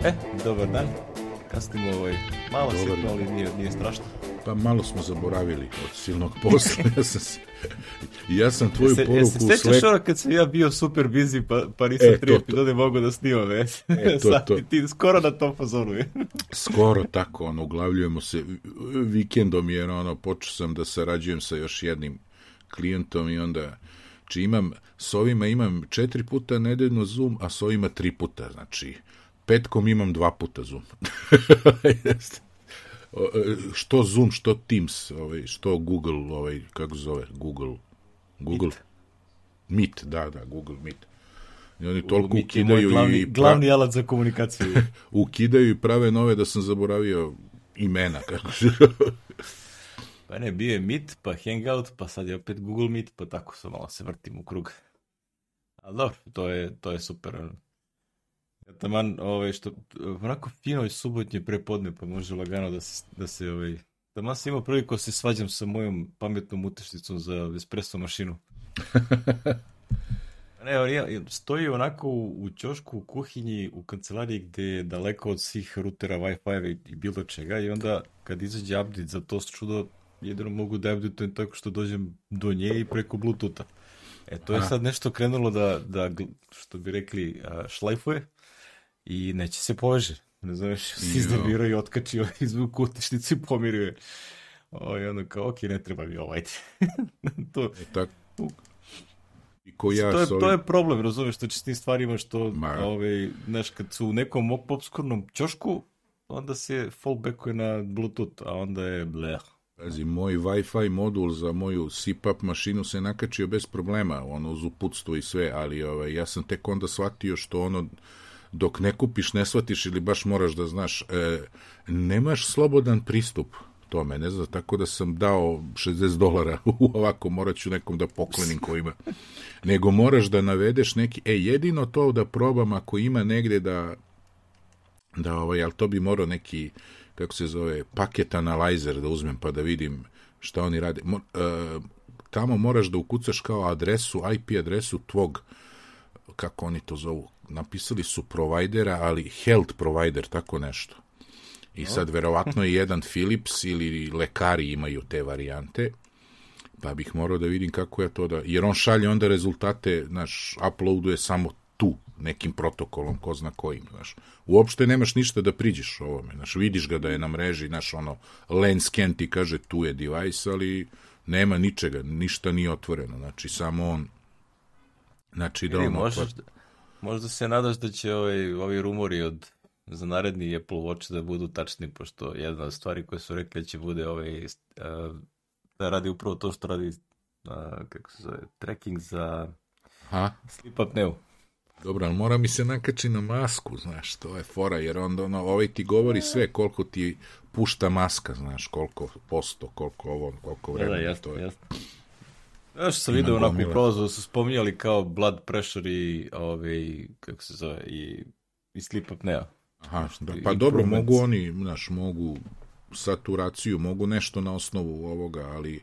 E, dobar dan. Kasnimo ovaj, malo Dobar sitno, ali nije, nije strašno. Pa malo smo zaboravili od silnog posla. ja, sam, se- ja sam tvoju se, poruku se sećaš Slack... ono kad sam ja bio super busy pa, pa nisam E, tri to, to. epizode mogu da snimam, e? E, to, Sad to. ti- skoro na tom fazonu je. Skoro tako, ono, uglavljujemo se vikendom, jer ono, počeo sam da sarađujem sa još jednim klijentom i onda, či imam, s ovima imam četiri puta nedeljno Zoom, a s ovima tri puta, znači, petkom imam dva puta Zoom. E, što Zoom, što Teams, ovaj, što Google, ovaj, kako se zove, Google, Google, Meet, da, da, Google Meet. I oni toliko Meet ukidaju glavni, i pra- glavni alat za komunikaciju. ukidaju i prave nove da sam zaboravio imena. Kako se... pa ne, bio je Meet, pa Hangout, pa sad je opet Google Meet, pa tako se malo se vrtim u krug. Ali dobro, to je, to je super. Taman, ovaj, što, onako fino je subotnje prepodne, pa može lagano da se, da se ovaj, taman sam imao priliku da se svađam sa mojom pametnom utešnicom za espresso mašinu. Ne, evo, ja, stoji onako u, u ćošku, u kuhinji, u kancelariji gde je daleko od svih rutera, Wi-Fi i, i bilo čega i onda kad izađe update za to čudo, jedino mogu da updateujem tako što dođem do nje i preko Bluetootha. E, to je sad nešto krenulo da, da što bi rekli, šlajfuje i neće se poveže. Znaš, si Jo. izdabirao i otkačio izvuk kutišnicu i pomirio je. O, i onda kao, ok, ne treba mi ovo, ajde. to, E, tak... I ko ja to, je, ovim... to je problem, razumeš, što će s tim stvarima što, Ma. ovaj, znaš, kad su u nekom obskurnom ćošku, onda se fallbackuje na Bluetooth, a onda je bleh. Pazi, moj Wi-Fi modul za moju CPAP mašinu se nakačio bez problema, ono, uz uputstvo i sve, ali ovaj, ja sam tek onda shvatio što ono, dok ne kupiš, ne shvatiš ili baš moraš da znaš, e, nemaš slobodan pristup tome, ne znam, tako da sam dao 60 dolara ovako, morat ću nekom da poklonim ko ima. Nego moraš da navedeš neki, e, jedino to da probam ako ima negde da, da ovaj, ali to bi morao neki, kako se zove, paket analyzer da uzmem pa da vidim šta oni rade. Mo, e, tamo moraš da ukucaš kao adresu, IP adresu tvog, kako oni to zovu, napisali su provajdera, ali health provider, tako nešto. I sad verovatno je jedan Philips ili lekari imaju te varijante, pa bih morao da vidim kako ja to da... Jer on šalje onda rezultate, naš, uploaduje samo tu, nekim protokolom, ko zna kojim, znaš. Uopšte nemaš ništa da priđeš ovome, znaš, vidiš ga da je na mreži, znaš, ono, lens scan ti kaže tu je device, ali nema ničega, ništa nije otvoreno, znači, samo on, znači, da on možeš. Da- možda se nadaš da će ovaj, ovi rumori od za naredni Apple Watch da budu tačni, pošto jedna od stvari koje su rekli će bude ovaj, da radi upravo to što radi uh, kako se zove, tracking za Ha? sleep apneu. Dobro, ali mora mi se nakači na masku, znaš, to je fora, jer onda ono, ovaj ti govori sve koliko ti pušta maska, znaš, koliko posto, koliko ovo, koliko Da, da, vremena, jasno, to je. jasno. Ja što sam vidio onako u prolazu su spominjali kao blood pressure i ovaj, kako se zove, i, i sleep apnea. Aha, da, i- pa dobro, improvements. mogu oni, znaš, mogu saturaciju, mogu nešto na osnovu ovoga, ali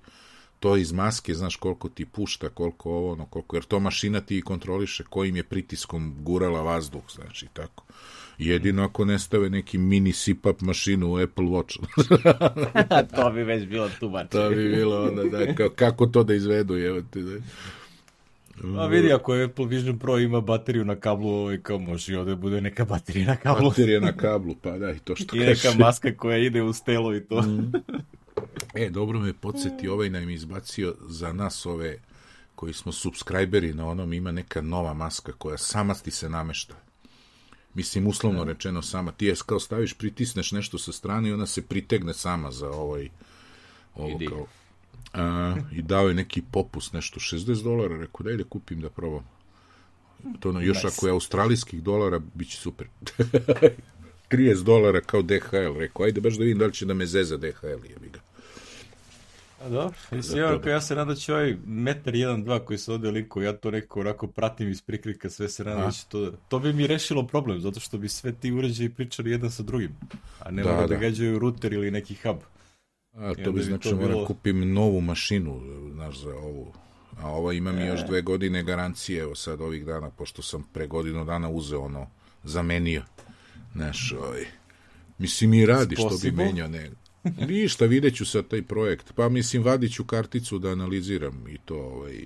to iz maske, znaš koliko ti pušta, koliko ovo, ono, koliko, jer to mašina ti kontroliše kojim je pritiskom gurala vazduh, znači, tako. Jedino ako ne stave neki mini sipap mašinu u Apple Watch. to bi već bilo tu bače. to bi bilo onda, da, kao, kako to da izvedu, evo ti, da. A vidi, ako je Apple Vision Pro ima bateriju na kablu, ovaj, kao može i ovde bude neka baterija na kablu. Baterija na kablu, pa da, i to što I neka kažeš. maska koja ide u stelo i to. E, dobro me podsjeti, ovaj nam izbacio za nas ove koji smo subscriberi na onom, ima neka nova maska koja sama ti se namešta. Mislim, uslovno rečeno sama. Ti je kao staviš, pritisneš nešto sa strane i ona se pritegne sama za ovaj ovo Idi. kao a, i dao je neki popust, nešto 60 dolara, rekao daj da kupim da probam. To ono, još Nice. ako je australijskih dolara, bit će super. 30 dolara kao DHL, rekao, ajde baš da vidim da li će da me zeza DHL, jebi ga. A dobro, mislim, ja, ja se nadam da će ovaj metar 1-2 koji se ovde liku, ja to neko onako pratim iz prikrika, sve se nadam da će to, to bi mi rešilo problem, zato što bi sve ti uređaji pričali jedan sa drugim, a ne Da, mora da, da. gađaju router ili neki hub. A, to bi bi znači moram bilo- kupim novu mašinu, znaš, za ovu. A ova ima mi još dve godine garancije, evo sad ovih dana, pošto sam pre godinu dana uzeo ono, zamenio. Znaš, ovaj, mislim i radi što bi menjao, ne. Ništa, vidjet ću sad taj projekt. Pa mislim, vadit ću karticu da analiziram i to, ovaj,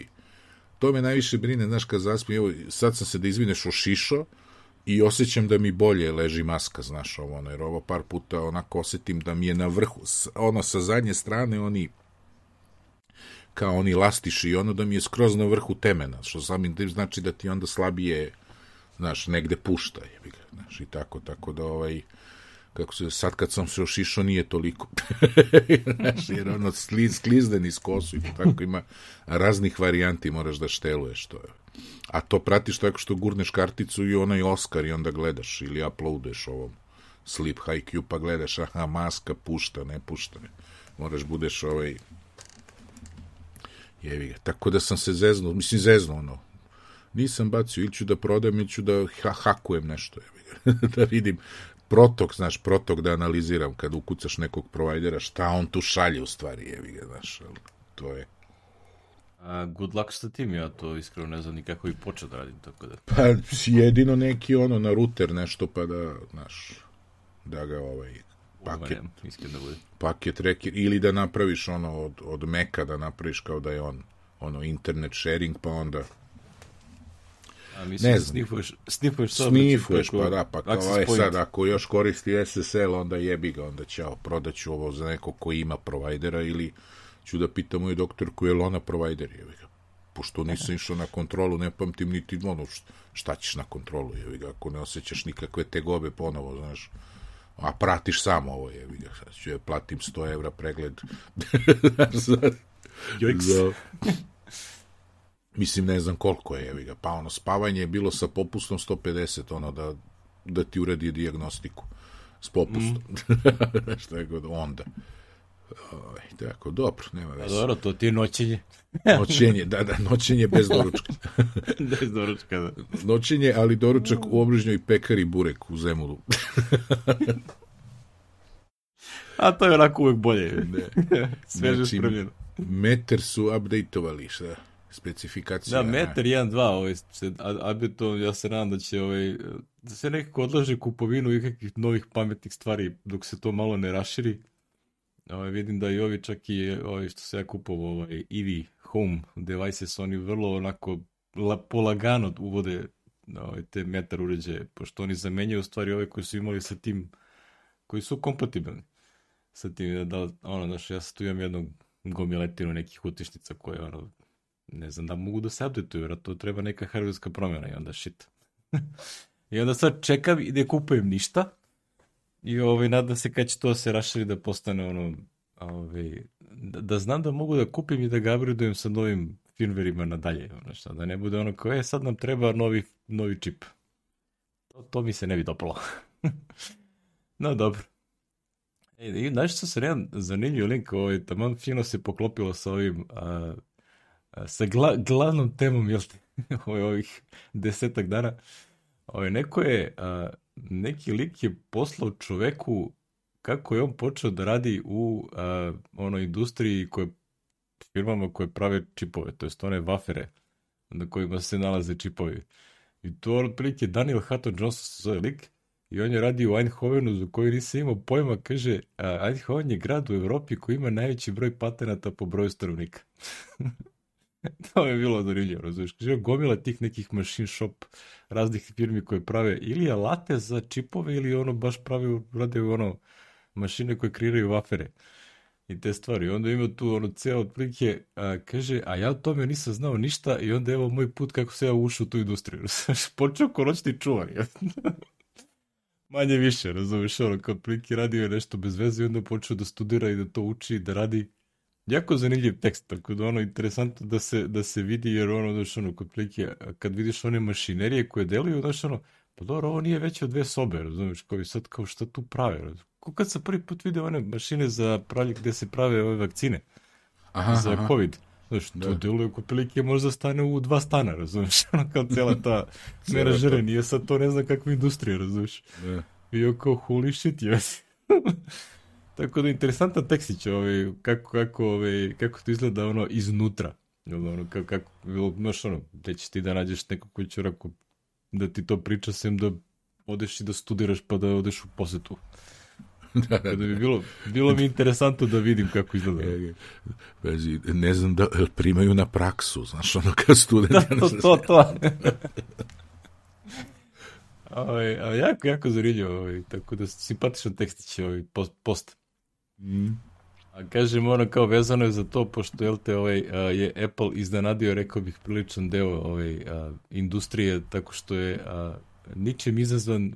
to me najviše brine, znaš, kad zaspim, evo, sad sam se da izvineš ošišao i osjećam da mi bolje leži maska, znaš, ovo, ono, jer ovo par puta onako osetim da mi je na vrhu, ono, sa zadnje strane, oni, kao oni lastiši i ono da mi je skroz na vrhu temena, što samim tim znači da ti onda slabije, znaš, negde pušta, ga, znaš, i tako, tako da, ovaj, kako se, sad kad sam se ošišao nije toliko, znaš, jer ono sliz, sklizden iz kosu i tako ima raznih varijanti, moraš da šteluješ to. A to pratiš tako što gurneš karticu i onaj Oscar i onda gledaš ili uploaduješ ovom Sleep HiQ pa gledaš, aha, maska pušta, ne pušta. Moraš budeš ovaj Jevi ga. Tako da sam se zeznuo, mislim zeznuo ono. Nisam bacio, ili ću da prodam, ili ću da ha hakujem nešto, jevi da vidim protok, znaš, protok da analiziram kad ukucaš nekog provajdera, šta on tu šalje u stvari, jevi ga, znaš, ali to je. A, good luck sa tim, ja to iskreno ne znam ni kako i počeo da radim, tako da... Pa jedino neki ono na ruter nešto pa da, znaš, da ga ovaj paket, Nemam, iskreno da bude. paket rekir, ili da napraviš ono od, od meka da napraviš kao da je on ono internet sharing pa onda A mislim Ne da znam. snifuješ, snifuješ sobe, snifuješ preko pa da pa kao point. sad ako još koristi SSL onda jebi ga onda ćao prodaću ovo za neko ko ima provajdera ili ću da pitam moju doktorku je li ona provajder jebi ga pošto nisam išao na kontrolu ne pamtim niti ono št- šta ćeš na kontrolu jebi ga ako ne osjećaš nikakve tegobe ponovo znaš a pratiš samo ovo jebi ga sad ću je platim 100 evra pregled Jojks. za, mislim ne znam koliko je jevi ga, pa ono spavanje je bilo sa popustom 150 ono da, da ti uradi dijagnostiku s popustom mm. šta je god onda Oj, tako, dobro, nema A veze. dobro, to ti je noćenje. Noćenje, da, da, noćenje bez doručka. Bez doručka, da. Noćenje, ali doručak u obližnjoj pekari Burek u Zemulu. A to je onako uvek bolje. Ne. Sveže Znači, spremljeno. Meter su updateovali, šta? Specifikacija. Da, metar 1, 2, ovaj, to, ja se nadam da će ovaj, da se nekako odlaže kupovinu i kakvih novih pametnih stvari dok se to malo ne raširi. Ovaj, vidim da i ovi čak i ovaj, što se ja kupovao ovaj, EV home devices, oni vrlo onako la, polagano uvode ovaj, te metar uređaje, pošto oni zamenjaju stvari ove koji su imali sa tim, koji su kompatibilni sa tim, da, ono, znaš, ja sad tu imam jednu gomiletinu nekih utišnica koje, ono, ne znam da mogu da se updateuju, to treba neka hardwareska promjena i onda shit. I onda sad čekam i ne kupujem ništa i ovaj, nadam se kad će to se raširi da postane ono, ovaj, da, da znam da mogu da kupim i da ga upgradeujem sa novim firmverima nadalje, ono šta, da ne bude ono kao, e, sad nam treba novi, novi čip. To, to mi se ne bi dopalo. no, dobro. E, i znaš što sam jedan zanimljiv link, ovaj, taman fino se poklopilo sa ovim, a, sa gla, glavnom temom, jel te, ovih desetak dana. Ovaj, neko je, a, neki lik je poslao čoveku kako je on počeo da radi u a, onoj industriji koje firmama koje prave čipove, to jest one vafere na kojima se nalaze čipovi. I to otprilike Daniel Hutton Johnson se zove lik i on je radio u Eindhovenu za koji nisam imao pojma, kaže a, Eindhoven je grad u Evropi koji ima najveći broj patenata po broju stanovnika. to je bilo zanimljivo, razumiješ. Kaže, gomila tih nekih machine shop raznih firmi koje prave ili alate za čipove ili ono baš prave, rade ono mašine koje kreiraju vafere i te stvari. Onda ima tu ono ceo otprilike, a, kaže, a ja o tome nisam znao ništa i onda evo moj put kako se ja ušao u tu industriju. Počeo ko noćni čuvar. je. Manje više, razumiješ, ono, kao otprilike radio je nešto bez veze i onda počeo da studira i da to uči i da radi. Jako zanimljiv tekst, tako da ono, interesantno da se, da se vidi, jer ono, znaš, ono, kod prilike, kad vidiš one mašinerije koje deluju, znaš, ono, pa dobro, ovo nije veće od dve sobe, razumiješ, kao i sad, kao šta tu prave? Ko kad sam prvi put vidio one mašine za pravlje gde se prave ove vakcine Aha, za aha. COVID. Znaš, to Da. deluje kod prilike možda stane u dva stana, razumiješ? Ono kao cijela ta meražere, ta- nije sad to ne znam kakva industrija, razumiješ? Da. I on kao holy shit, jes. Tako da interesantan tekstić, ovaj, kako, kako, ovaj, kako to izgleda ono iznutra. Ono, kako, kako, znaš, ono, gde ćeš ti da nađeš nekog ko će onako da ti to priča, sem da odeš i da studiraš pa da odeš u posetu. da, da, da bi bilo, bilo mi interesantno da vidim kako izgleda. E, vezi, ne znam da primaju na praksu, znaš, ono kao student. da, to, to, to. ovaj, jako, jako zanimljivo, ovaj, tako da simpatičan tekstić ovaj, post. post. Mm. A kažem, ono kao vezano je za to, pošto jel te, ovaj, a, je Apple iznenadio, rekao bih, priličan deo ovaj, a, industrije, tako što je a, ničem izazvan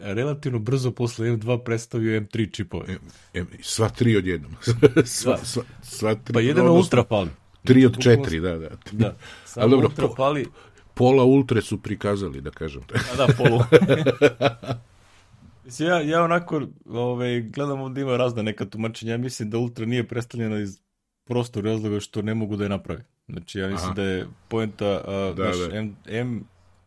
relativno brzo posle M2 predstavio M3 čipove. M, M, sva tri odjednom. sva, sva, sva tri. Pa jedan ultra pali. Tri od četiri, da, da. Da, samo dobro, ultra pali. Pola ultre su prikazali, da kažem. A da, polu. Mislim, ja, ja onako ovaj, gledam ovdje ima razna neka tumačenja. Ja mislim da Ultra nije predstavljena iz prostor razloga što ne mogu da je napravi. Znači, ja mislim Aha. da je poenta, uh, da, naš da. M, M,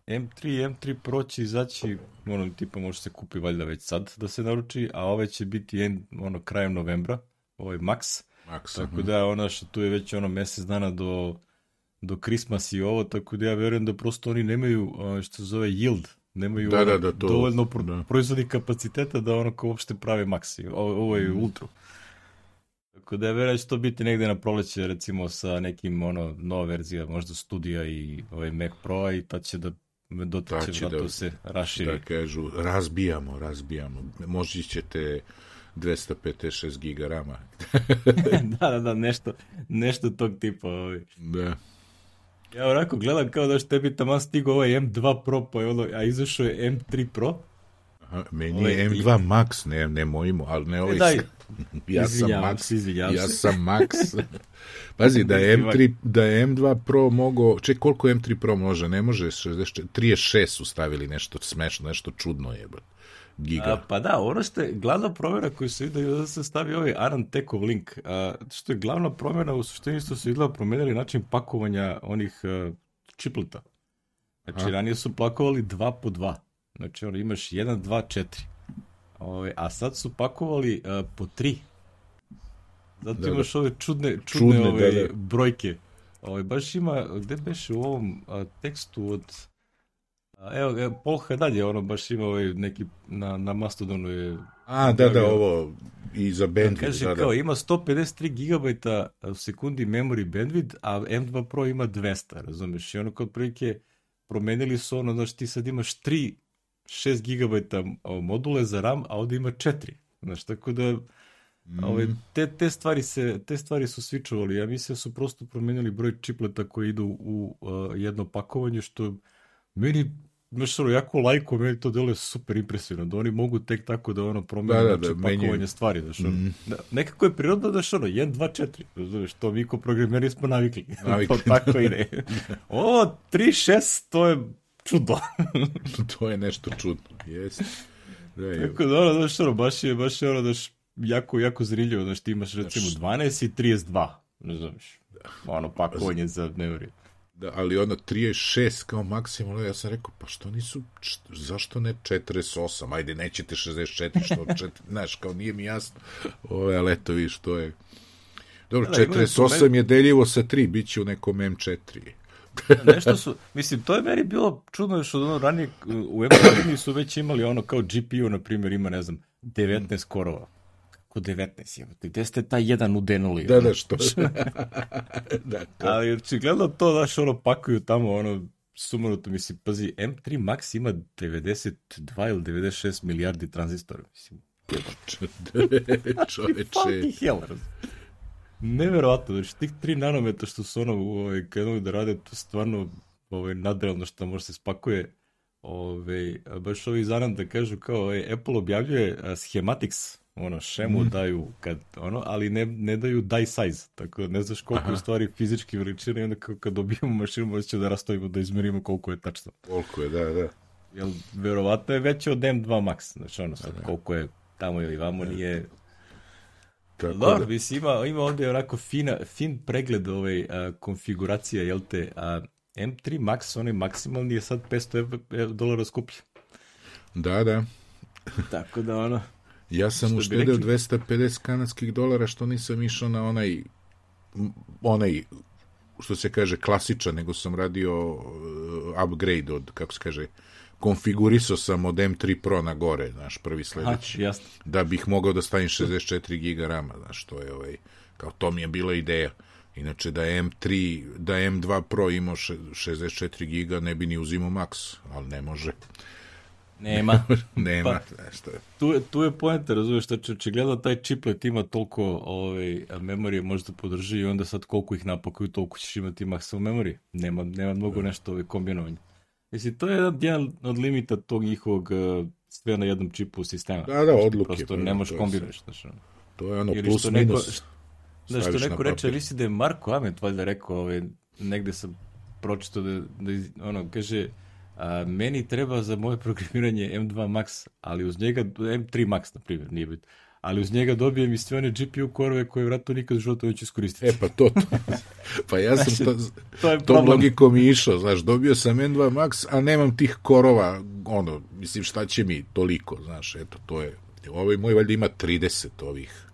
M3 i M3 Pro će izaći, ono, tipa može se kupi valjda već sad da se naruči, a ove će biti en, ono, krajem novembra, ovaj Max. Max tako uh -huh. da, ono što tu je već ono mesec dana do, do Christmas i ovo, tako da ja verujem da prosto oni nemaju, što se zove yield, nemaju da, da, da, to, dovoljno pro, da. proizvodnih kapaciteta da ono kao uopšte prave maksi, ovo, je mm. ultra. Tako da je verujem da će to biti negde na proleće recimo sa nekim ono nova verzija, možda studija i ovaj Mac Pro i ta će da do će, će da, se raširi. Da kažu, razbijamo, razbijamo. Možda ćete 256 giga rama. da, da, da, nešto, nešto tog tipa. Ovaj. Da. Ja onako gledam kao da što tebi tamo stigao ovaj M2 Pro, pa je ono, a izašao je M3 Pro. Aha, meni ovaj, je M2 Max, ne, ne mojimo, ali ne ovaj... Daj, ja sam Max, se, ja sam Max. Pazi, da je, M3, da je M2 Pro mogo... Ček, koliko M3 Pro može? Ne može 64... 36 su stavili nešto smešno, nešto čudno je giga. A, pa da, ono što je glavna promjena koju se vidi da se stavi ovaj Aran Tekov link, a, što je glavna promjena u suštini što su vidjela promenili način pakovanja onih a, čipleta. Znači, Aha. ranije su pakovali dva po dva. Znači, ono, imaš jedan, dva, četiri. Ove, ovaj, a sad su pakovali a, po tri. Zato da, imaš da. ove čudne, čudne, čudne ove, da, da. brojke. Ove, ovaj, baš ima, gde beše u ovom a, tekstu od Evo, evo Paul Haddad je ono baš imao ovaj neki na, na Mastodonu je... A, da, da, ovo i za bandwidth. Kaže da, kao, da. ima 153 GB u sekundi memory bandwidth, a M2 Pro ima 200, razumeš? I ono kod prilike promenili su ono, znaš, ti sad imaš 3 6 GB module za RAM, a ovde ima 4. Znaš, tako da mm. ove, te, te, stvari se, te stvari su svičovali. Ja mislim da su prosto promenili broj čipleta koji idu u uh, jedno pakovanje, što meni znaš, ono, jako lajko, meni to deluje super impresivno, da oni mogu tek tako da ono promenu da, da, da, pakovanje stvari, znaš, ono, mm. da, nekako je prirodno da ono, 1, 2, 4, znaš, to mi ko programeri smo navikli, navikli. to tako ide. Ovo, 3, 6, to je čudo. to je nešto čudno, jeste. Da, tako da, ono, znaš, ono, baš je, baš je ono, znaš, jako, jako zriljivo, znaš, ti imaš recimo 12 i 32, ne znaš, da. ono, pakovanje za dnevri. Da, ali ono 36 kao maksimalno, ja sam rekao, pa što nisu, što, zašto ne 48, ajde nećete 64, što, čet, znaš, kao nije mi jasno, ove, ali eto viš, to je, dobro, da, 48 je deljivo sa 3, bit će u nekom M4. Da, nešto su, mislim, to je meni bilo čudno još od ono ranije, u M4 su već imali ono kao GPU, na primjer, ima, ne znam, 19 korova Kako 19 je? Gde ste taj jedan udenuli? Da, da, što? da, to. Ali očigledno to, daš, ono, pakuju tamo, ono, sumanuto, mislim, pazi, M3 Max ima 92 ili 96 milijardi tranzistora, mislim. Čoveče. Fucking hell, Neverovatno, znači tih 3 nanometa što su ono ovaj, krenuli da rade, to stvarno ovaj, nadrealno što može se spakuje. Ove, ovaj, baš ovi zanam da kažu kao ovaj, Apple objavljuje schematics ono, šemu mm. daju, kad, ono, ali ne, ne daju die size, tako da ne znaš koliko Aha. je stvari fizički veličine i onda kad dobijemo mašinu možda da rastavimo da izmerimo koliko je tačno. Koliko je, da, da. Jel, verovatno je veće od M2 Max, znači ono, sad, da, da. koliko je tamo ili vamo da. nije... Tako Dobro, da. mislim, ima, ima ovde onako fina, fin pregled ove a, konfiguracija, jel te, a M3 Max, onaj maksimalni je sad 500 dolara skuplji. Da, da. Tako da, ono, Ja sam uštedeo 250 kanadskih dolara što nisam išao na onaj onaj što se kaže klasičan, nego sam radio uh, upgrade od, kako se kaže, konfigurisao sam od M3 Pro na gore, znaš, prvi sledeći, jasno. da bih mogao da stavim 64 giga rama, znaš, to je ovaj, kao to mi je bila ideja. Inače, da je M3, da je M2 Pro imao še- 64 giga, ne bi ni uzimao max, ali ne može. Nema. Nema, Pa- je. tu, tu je poenta, razumiješ, što će očigledno taj chiplet ima toliko ovaj, memorije možda podrži i onda sad koliko ih napakuju, toliko ćeš imati maksimum memorije. Nema, nema mnogo nešto ovaj, kombinovanja. Mislim, to je jedan, jedan od limita tog njihovog uh, sve na jednom čipu sistema. Da, da, odluke, Prosto pa, ne možeš je kombinuješ. Ono. To je ono Ili plus što neko, minus. da, što neko reče, misli da je Marko Amet valjda rekao, ovaj, negde sam pročito da, da ono, kaže, a, meni treba za moje programiranje M2 Max, ali uz njega, M3 Max, na primjer, nije bit, ali uz njega dobijem i sve one GPU korove koje vratno nikad u životu neću iskoristiti. E, pa to, to. Pa ja sam Znači, to, to je tom logikom i išao, znaš, dobio sam N2 Max, a nemam tih korova, ono, mislim, šta će mi toliko, znaš, eto, to je, ovaj moj valjda ima 30 ovih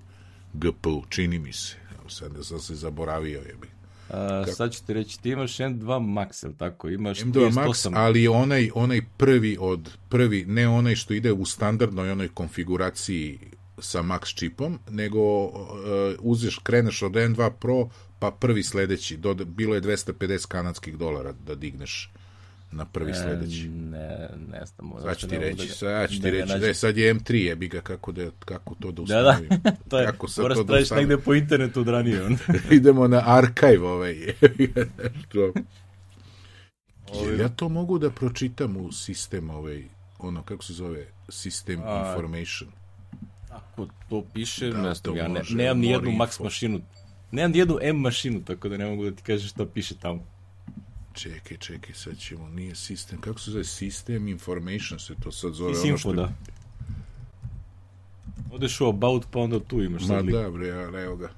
GPU, čini mi se, sad da sam se zaboravio, jebi. A, sad ću ti reći, ti imaš M2 Max, jel tako? Imaš M2 Max, 38. ali onaj, onaj prvi od, prvi, ne onaj što ide u standardnoj onoj konfiguraciji sa Max čipom, nego uh, uzeš, kreneš od N2 Pro, pa prvi sledeći, do, bilo je 250 kanadskih dolara da digneš na prvi sledeći. E, Ne, ne znam. Sad ću ti reći, da- sad ću da ti reći, da je sad je M3, jebi ga, kako, da, kako to da Da, da, ustanovim. to je, Kako sad moraš to da tražiš ustanovim? negde po internetu od ranije. Idemo na archive ovaj. Jel ja to mogu da pročitam u sistem ovaj, ono, kako se zove, System A, Information. Ako to piše, Da, ne znam, ja ne, nemam ni jednu Max info. mašinu. Nemam ni jednu M mašinu, tako da ne mogu da ti kažem šta piše tamo. Čekaj, čekaj, sad ćemo, nije sistem, kako se zove, System Information se to sad zove. Ono info, što- da. Odeš u About, pa onda tu imaš Ma sad da, bre, ali evo ga.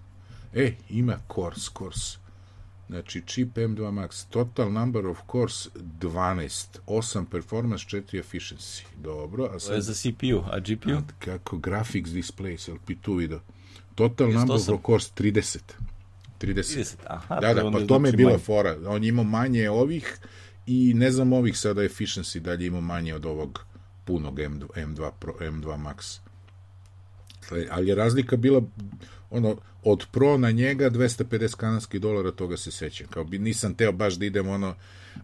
E, ima cores, cores. Znači, čip M2 Max, total number of cores 12, 8 performance, 4 efficiency. Dobro, a To je sad za CPU, a GPU? A, kako graphics display, jel bi tu video? Total number of 38. course 30. 30. 30, aha. Da, da, pa to me je znači bila manje. fora. On je imao manje ovih i ne znam ovih sada efficiency dalje imao manje od ovog punog M2, M2, Pro, M2 Max. Ali je razlika bila ono, od Pro na njega 250 kanadskih dolara, toga se sećam. Kao bi nisam teo baš da idem ono,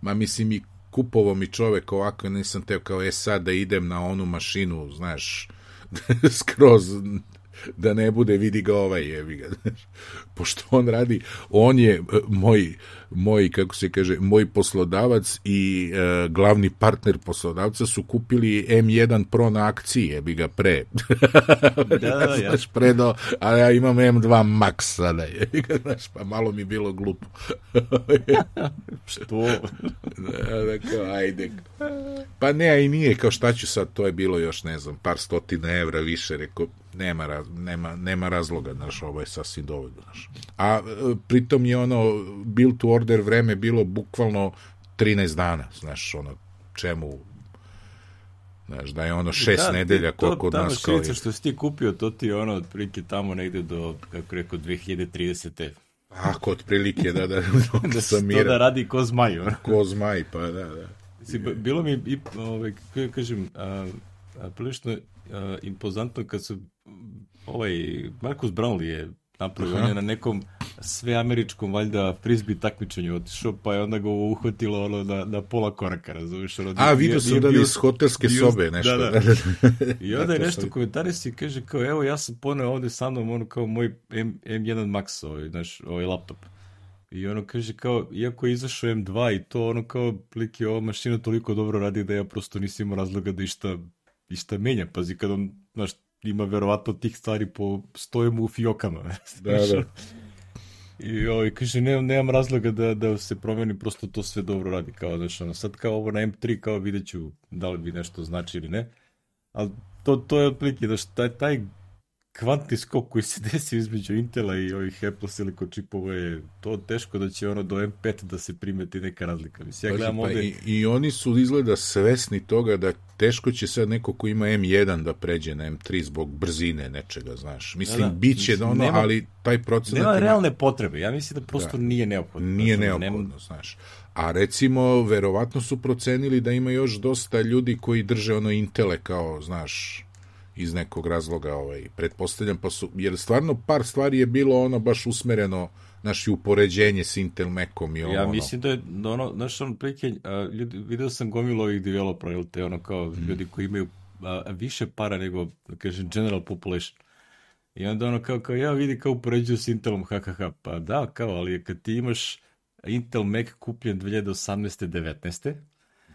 ma mislim i kupovo mi čovek ovako, nisam teo kao, e sad da idem na onu mašinu, znaš, skroz da ne bude vidi ga ovaj jebi ga. Pošto on radi, on je e, moj, moj kako se kaže, moj poslodavac i e, glavni partner poslodavca su kupili M1 Pro na akciji, jebi ga pre. Da, da, da, ja. znaš, predo, a ja imam M2 Max sada, jebi ga, znaš, pa malo mi bilo glupo. Što? Da, da, kao, ajde. Pa ne, a i nije, kao šta ću sad, to je bilo još, ne znam, par stotina evra više, rekao, nema, raz, nema, nema razloga, znaš, ovo je sasvim dovoljno, znaš. A e, pritom je ono, build to order vreme bilo bukvalno 13 dana, znaš, ono, čemu, znaš, da je ono šest Da, nedelja to- koliko od nas kao je. što si ti kupio, to ti je ono, otprilike tamo negde do, kako rekao, 2030. Ako otprilike, da, da, Da da sam to da radi ko zmaj, ono. ko zmaj, pa da, da. B- bilo mi, i, ovaj, kako kažem, a, a, prilično a, impozantno kad su, ovaj, Marcus Brownlee je napravio, on je na nekom sveameričkom, valjda, frisbee takmičenju otišao, pa je onda ga uhvatilo ono, na, na pola koraka, razumiješ? Ono, A, vidio sam da iz hotelske bio- sobe nešto. da, da. I onda je to nešto komentarisi i kaže kao, evo ja sam poneo ovde sa mnom ono kao moj M, M1 Max, ovaj, znaš, ovaj laptop. I ono kaže kao, iako je izašao M2 i to ono kao, plike, ova mašina toliko dobro radi da ja prosto nisam imao razloga da išta, išta menja. Pazi, kad on, znaš, ima verovatno tih stvari po stojemu u fiokama. Da, da. I ovaj, kaže, nemam, nemam razloga da, da se promeni, prosto to sve dobro radi. Kao, znaš, ono, sad kao ovo na M3, kao vidjet ću da li bi nešto znači ili ne. Ali to, to je otprilike, znaš, taj, taj kvantni skok koji se desio između Intela i ovih Apple silicon čipova je to teško da će ono do M5 da se primeti neka razlika. Mislim, ja gledam pa ovde... i, I oni su izgleda svesni toga da teško će sad neko ko ima M1 da pređe na M3 zbog brzine nečega, znaš. Mislim, da, da. bit će ono, nema, ali taj procenat... Nema realne potrebe. Ja mislim da prosto da. nije neophodno. Nije znači, neophodno, nema... znaš. A recimo, verovatno su procenili da ima još dosta ljudi koji drže ono Intele kao, znaš, iz nekog razloga, ovaj, pretpostavljam, pa su, jer stvarno par stvari je bilo ono baš usmereno naši upoređenje s Intel Macom i ono. Ja mislim da je ono, znaš, ono prike, ljudi, video sam gomilo ovih developera, ili te ono kao mm. ljudi koji imaju a, više para nego, da kažem, general population. I onda ono kao, kao ja vidi kao upoređuju s Intelom, ha, ha, ha. Pa da, kao, ali kad ti imaš Intel Mac kupljen 2018. 19.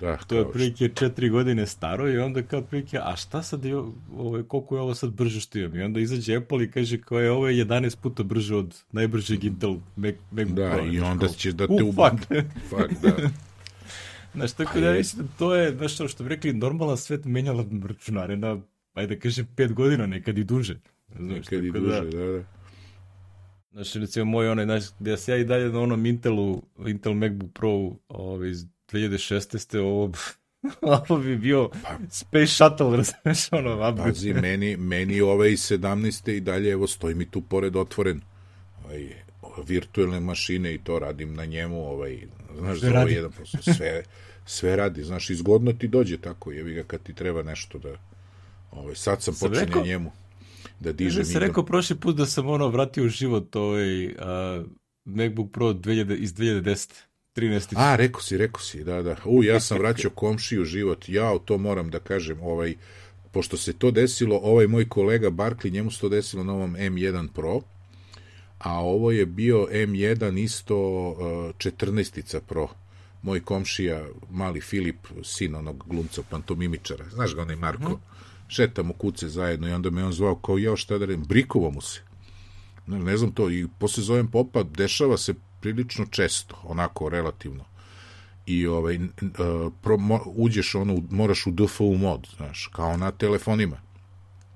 Da, to je otprilike četiri godine staro i onda kao otprilike, a šta sad je, ovo, koliko je ovo sad brže što imam? I onda izađe Apple i kaže kao je ovo je 11 puta brže od najbržeg Intel Mac, Mac Da, Pro, i onda će da te uh, fuck. fuck, da. Znaš, tako da mislim, to je, znaš, što bi rekli, normalan svet menjala računare na, ajde da kažem, pet godina, nekad i duže. Znaš, nekad i duže, da, da. da. Znaš, recimo moj onaj, znaš, gde ja i dalje na onom Intelu, Intel MacBook Pro ovaj, iz 2016. ovo ovo bi bio pa, Space Shuttle, razumeš, ono. Pazi, meni, meni ovaj 17. i dalje, evo, stoji mi tu pored otvoren ovaj, virtualne mašine i to radim na njemu, ovaj, znaš, sve za ovaj jedan posao, sve, sve radi, znaš, izgodno ti dođe tako, jevi ga kad ti treba nešto da, ovaj, sad sam, počinje rekao, njemu da dižem. Ja sam rekao prošli put da sam ono vratio u život ovaj uh, MacBook Pro 2000, iz 2010. 13. A, rekao si, rekao si, da, da. U, ja sam vraćao komšiju život. Ja, to moram da kažem, ovaj, pošto se to desilo, ovaj moj kolega Barkley, njemu se to desilo na ovom M1 Pro, a ovo je bio M1 isto uh, 14 Pro. Moj komšija, mali Filip, sin onog glumca pantomimičara, znaš ga onaj Marko, mm. šetamo kuce zajedno i onda me on zvao kao, ja šta da redim, brikovo mu se. Ne, ne znam to, i posle zovem popa, dešava se prilično često, onako relativno. I ovaj, uh, pro, mo, uđeš ono, moraš u DFU mod, znaš, kao na telefonima.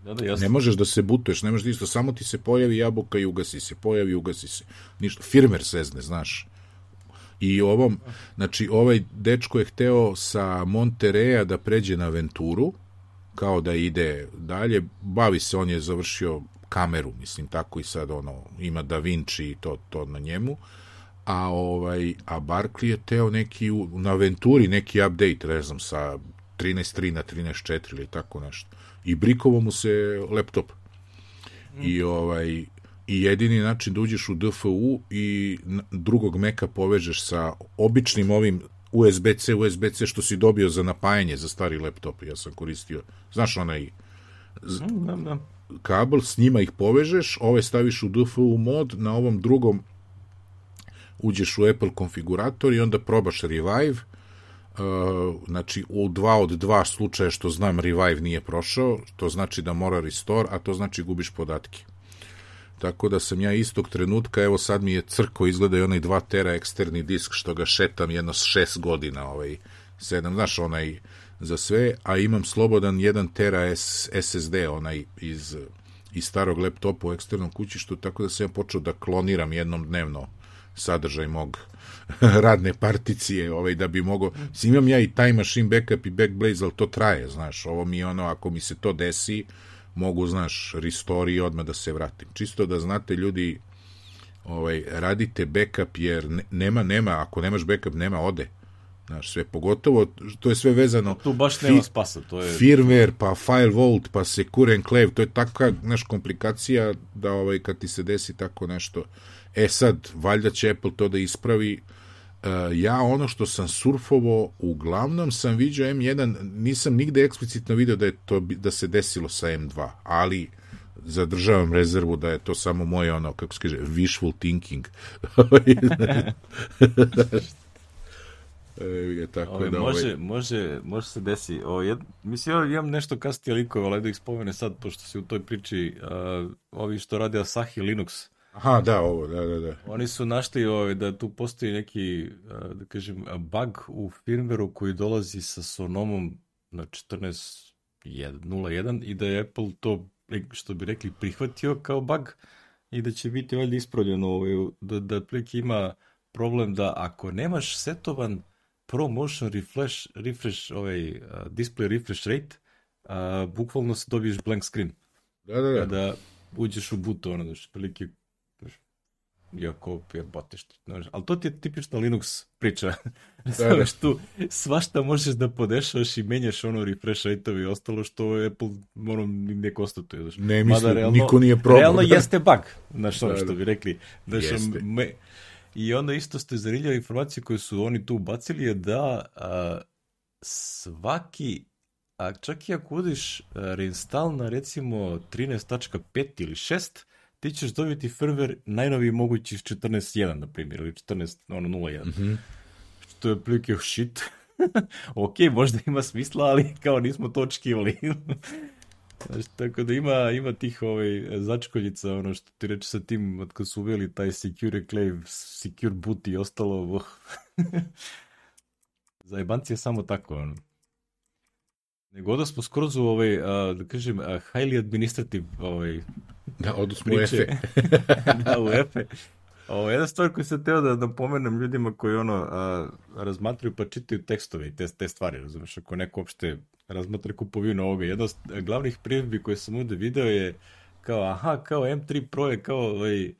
Da, da, jasno. Ne možeš da se butuješ, ne možeš da isto, samo ti se pojavi jabuka i ugasi se, pojavi i ugasi se. Ništa, firmer sezne, znaš. I ovom, znači, ovaj dečko je hteo sa Montereja da pređe na Venturu, kao da ide dalje, bavi se, on je završio kameru, mislim, tako i sad ono, ima Da Vinci i to, to na njemu, a ovaj a Barkley je teo neki na Venturi neki update, ne znam, sa 13.3 na 13.4 ili tako nešto. I brikovo mu se laptop. Mm. I ovaj i jedini način da uđeš u DFU i drugog meka povežeš sa običnim ovim USB-C, USB-C što si dobio za napajanje za stari laptop. Ja sam koristio, znaš onaj mm, da, da. kabel, s njima ih povežeš, ove staviš u DFU mod, na ovom drugom uđeš u Apple konfigurator i onda probaš Revive, Uh, znači u dva od dva slučaja što znam revive nije prošao, to znači da mora restore, a to znači gubiš podatke. Tako da sam ja istog trenutka, evo sad mi je crko, izgleda i onaj 2 tera eksterni disk što ga šetam jedno 6 godina, ovaj 7, znaš, onaj za sve, a imam slobodan 1 tera SSD, onaj iz, iz starog laptopa u eksternom kućištu, tako da sam ja počeo da kloniram jednom dnevno sadržaj mog radne particije, ovaj, da bi mogo, imam ja i Time Machine Backup i Backblaze, ali to traje, znaš, ovo mi je ono, ako mi se to desi, mogu, znaš, restore i odmah da se vratim. Čisto da znate, ljudi, ovaj, radite backup, jer nema, nema, ako nemaš backup, nema, ode. Znaš, sve, pogotovo, to je sve vezano... Tu baš nema spasa, to je... Firmware, pa file vault, pa secure enclave, to je takva, znaš, komplikacija da, ovaj, kad ti se desi tako nešto, E sad, valjda će Apple to da ispravi. Uh, ja ono što sam surfovo, uglavnom sam vidio M1, nisam nigde eksplicitno video da je to da se desilo sa M2, ali zadržavam rezervu da je to samo moje ono, kako se kaže, wishful thinking. E, tako Ove, da, može, ovaj... može, može se desi. O, jed, mislim, ja imam nešto kasnije likove, ali da ih spomene sad, pošto si u toj priči, uh, ovi što radi Asahi Linux, Aha, da, ovo, da, da, da. Oni su našli ovaj, da tu postoji neki, da kažem, bug u firmwareu koji dolazi sa Sonomom na 14.01 i da je Apple to što bi rekli, prihvatio kao bug i da će biti valjda ispravljeno ovaj, da, da otprilike ima problem da ako nemaš setovan Pro Motion Refresh, refresh ovaj, uh, display refresh rate, uh, bukvalno se dobiješ blank screen. Da, da, da. Kada uđeš u boot, ono, znaš, prilike, iako je bote što, znaš, ali to ti je tipična Linux priča. Da, da. tu svašta možeš da podešavaš i menjaš ono refresh rate i ostalo što Apple ono, ne konstatuje. Znaš. Ne mislim, realno, niko nije probao. Realno jeste bug, znaš, ono da, što da. bi rekli. Znaš, me, I onda isto ste zariljali informacije koje su oni tu ubacili je da a, svaki a čak i ako udiš reinstall na recimo 13.5 ili 6, ti ćeš dobiti firmware najnoviji mogući 14.1, na primjer, ili 14.0.1. Mm -hmm. Što je prilike shit. ok, možda ima smisla, ali kao nismo to očekivali. Znači, tako da ima, ima tih ovaj, začkoljica, ono što ti reče sa tim, od kad su uveli taj secure clave, secure boot i ostalo, uh. Zajebanci je samo tako, ono. Nego da smo skroz u ovaj, a, da kažem, a, highly administrative ovaj, Da, u EFE. da, u EFE. Ovo, jedna stvar koju sam teo da napomenem ljudima koji ono, a, razmatraju pa čitaju tekstove i te, te stvari, razumeš, ako neko uopšte razmatra kupovinu ovoga. Jedna od glavnih primjedbi koje sam ovde video je kao, aha, kao M3 Pro je kao ovaj,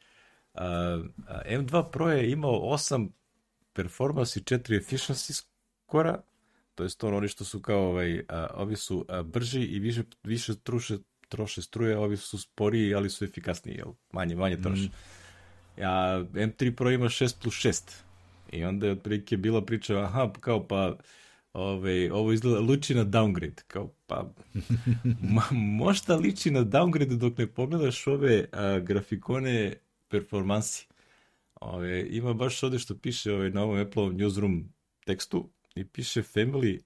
a, a, M2 Pro je imao 8 performance i 4 efficiency skora, to je to oni što su kao ovaj, a, ovi su a, brži i više, više truše, troše struje, ovi su sporiji, ali su efikasniji, jel? manje, manje troše. Mm. Ja, M3 Pro ima 6 plus 6. I onda je otprilike bila priča, aha, kao pa Ove, ovo izgleda liči na downgrade. Kao, pa, ma, možda liči na downgrade dok ne pogledaš ove a, grafikone performansi. Ove, ima baš ovde što piše ove, na ovom Apple Newsroom tekstu i piše Family,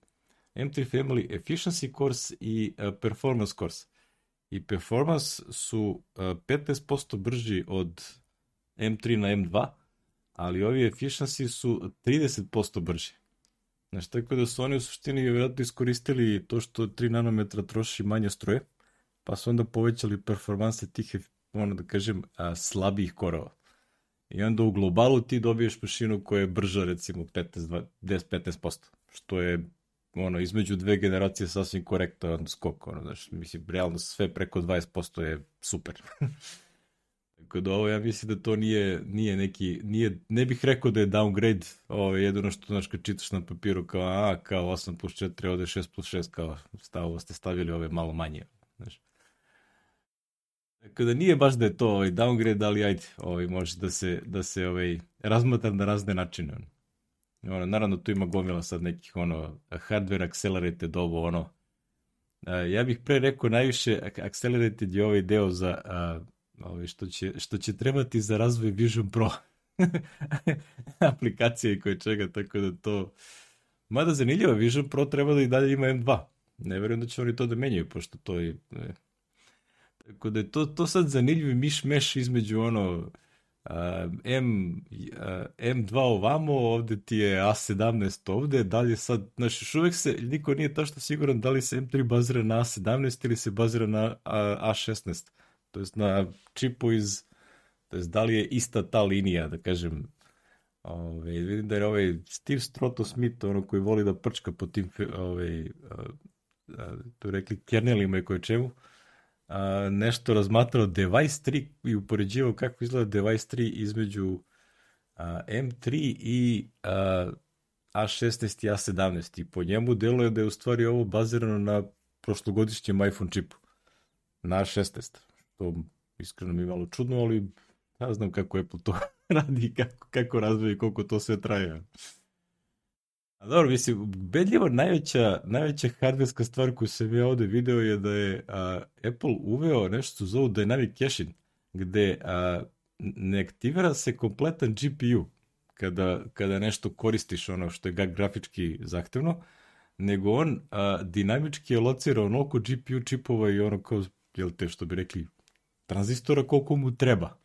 M3 Family Efficiency Course i a, Performance Course. I Performance su a, 15% brži od M3 na M2, ali ovi Efficiency su 30% brži. Znaš, tako da su oni u suštini vjerojatno iskoristili to što 3 nanometra troši manje struje, pa su onda povećali performanse tih, ono da kažem, slabijih korova. I onda u globalu ti dobiješ mašinu koja je brža recimo 15-15%, što je ono, između dve generacije sasvim korektan skok, ono, znaš, mislim, realno sve preko 20% je super. Tako da ovo ja mislim da to nije, nije neki, nije, ne bih rekao da je downgrade, ovo je jedino što, znaš, kad čitaš na papiru kao, a, kao 8 plus 4, ovde 6 plus 6, kao, stavo ste stavili ove malo manje, znaš. Tako da nije baš da je to ovaj, downgrade, ali ajde, ovaj, može da se, da se ovaj, razmatra na razne načine. Ono, naravno, tu ima gomila sad nekih, ono, hardware accelerated ovo, ono, ja bih pre rekao najviše accelerated je ovaj deo za ovaj, što, će, što će trebati za razvoj Vision Pro aplikacije i koje čega, tako da to... Mada zanimljivo, Vision Pro treba da i dalje ima M2. Ne verujem da će oni to da menjaju, pošto to je... Ne. Tako da je to, to sad zanimljivi miš-meš između ono... Uh, M, uh, M2 ovamo, ovde ti je A17 ovde, dalje sad, znaš, još uvek se, niko nije tašto siguran da li se M3 bazira na A17 ili se bazira na A, A16 to jest na čipu iz, to jest da li je ista ta linija, da kažem, Ove, vidim da je ovaj Steve Stroto Smith, ono koji voli da prčka po tim ove, a, a, tu rekli kernelima i koje čemu, a, nešto razmatrao Device 3 i upoređivao kako izgleda Device 3 između a, M3 i a, A16 i A17 i po njemu deluje da je u stvari ovo bazirano na prošlogodišnjem iPhone čipu na A16 to iskreno mi je malo čudno, ali ja znam kako Apple to radi, kako, kako razvoja i koliko to sve traje. A dobro, mislim, bedljivo najveća, najveća hardverska stvar koju sam ja ovde video je da je a, Apple uveo nešto što zovu Dynamic Caching, gde a, ne aktivira se kompletan GPU kada, kada nešto koristiš ono što je grafički zahtevno, nego on a, dinamički locira onoliko GPU čipova i ono kao, jel te što bi rekli, tranzistora koliko mu treba.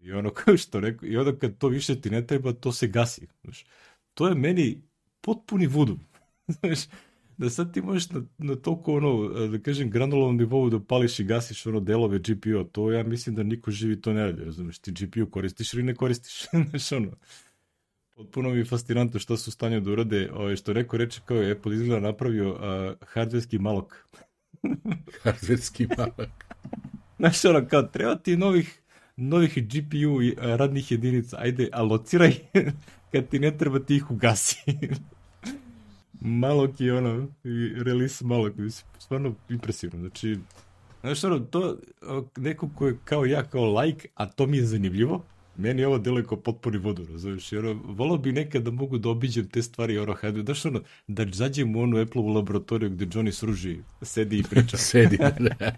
I ono kao što rekao, i onda kad to više ti ne treba, to se gasi. Znaš, to je meni potpuni vudu. Znaš, da sad ti možeš na, na toliko ono, da kažem, granulovom nivou da pališ i gasiš ono delove GPU, to ja mislim da niko živi to ne radi, razumeš, ti GPU koristiš ili ne koristiš, znaš ono. Potpuno mi je fascinantno što su u stanju da urade, ovaj, što neko reče kao je Apple izgleda napravio hardverski malok. hardverski malok. Znaš ono, kao, treba ti novih, novih GPU radnih jedinica, ajde, alociraj, kad ti ne treba ti ih ugasi. malok i ono, i release malok, stvarno impresivno, znači, znaš ono, to, neko ko je kao ja, kao like, a to mi je zanimljivo, meni ovo deluje kao potpuni vodu, razumiješ, jer volao bi nekad da mogu da obiđem te stvari ono, hajde, daš ono, da zađem u onu Apple-u laboratoriju gde Johnny Sruži sedi i priča. sedi, da.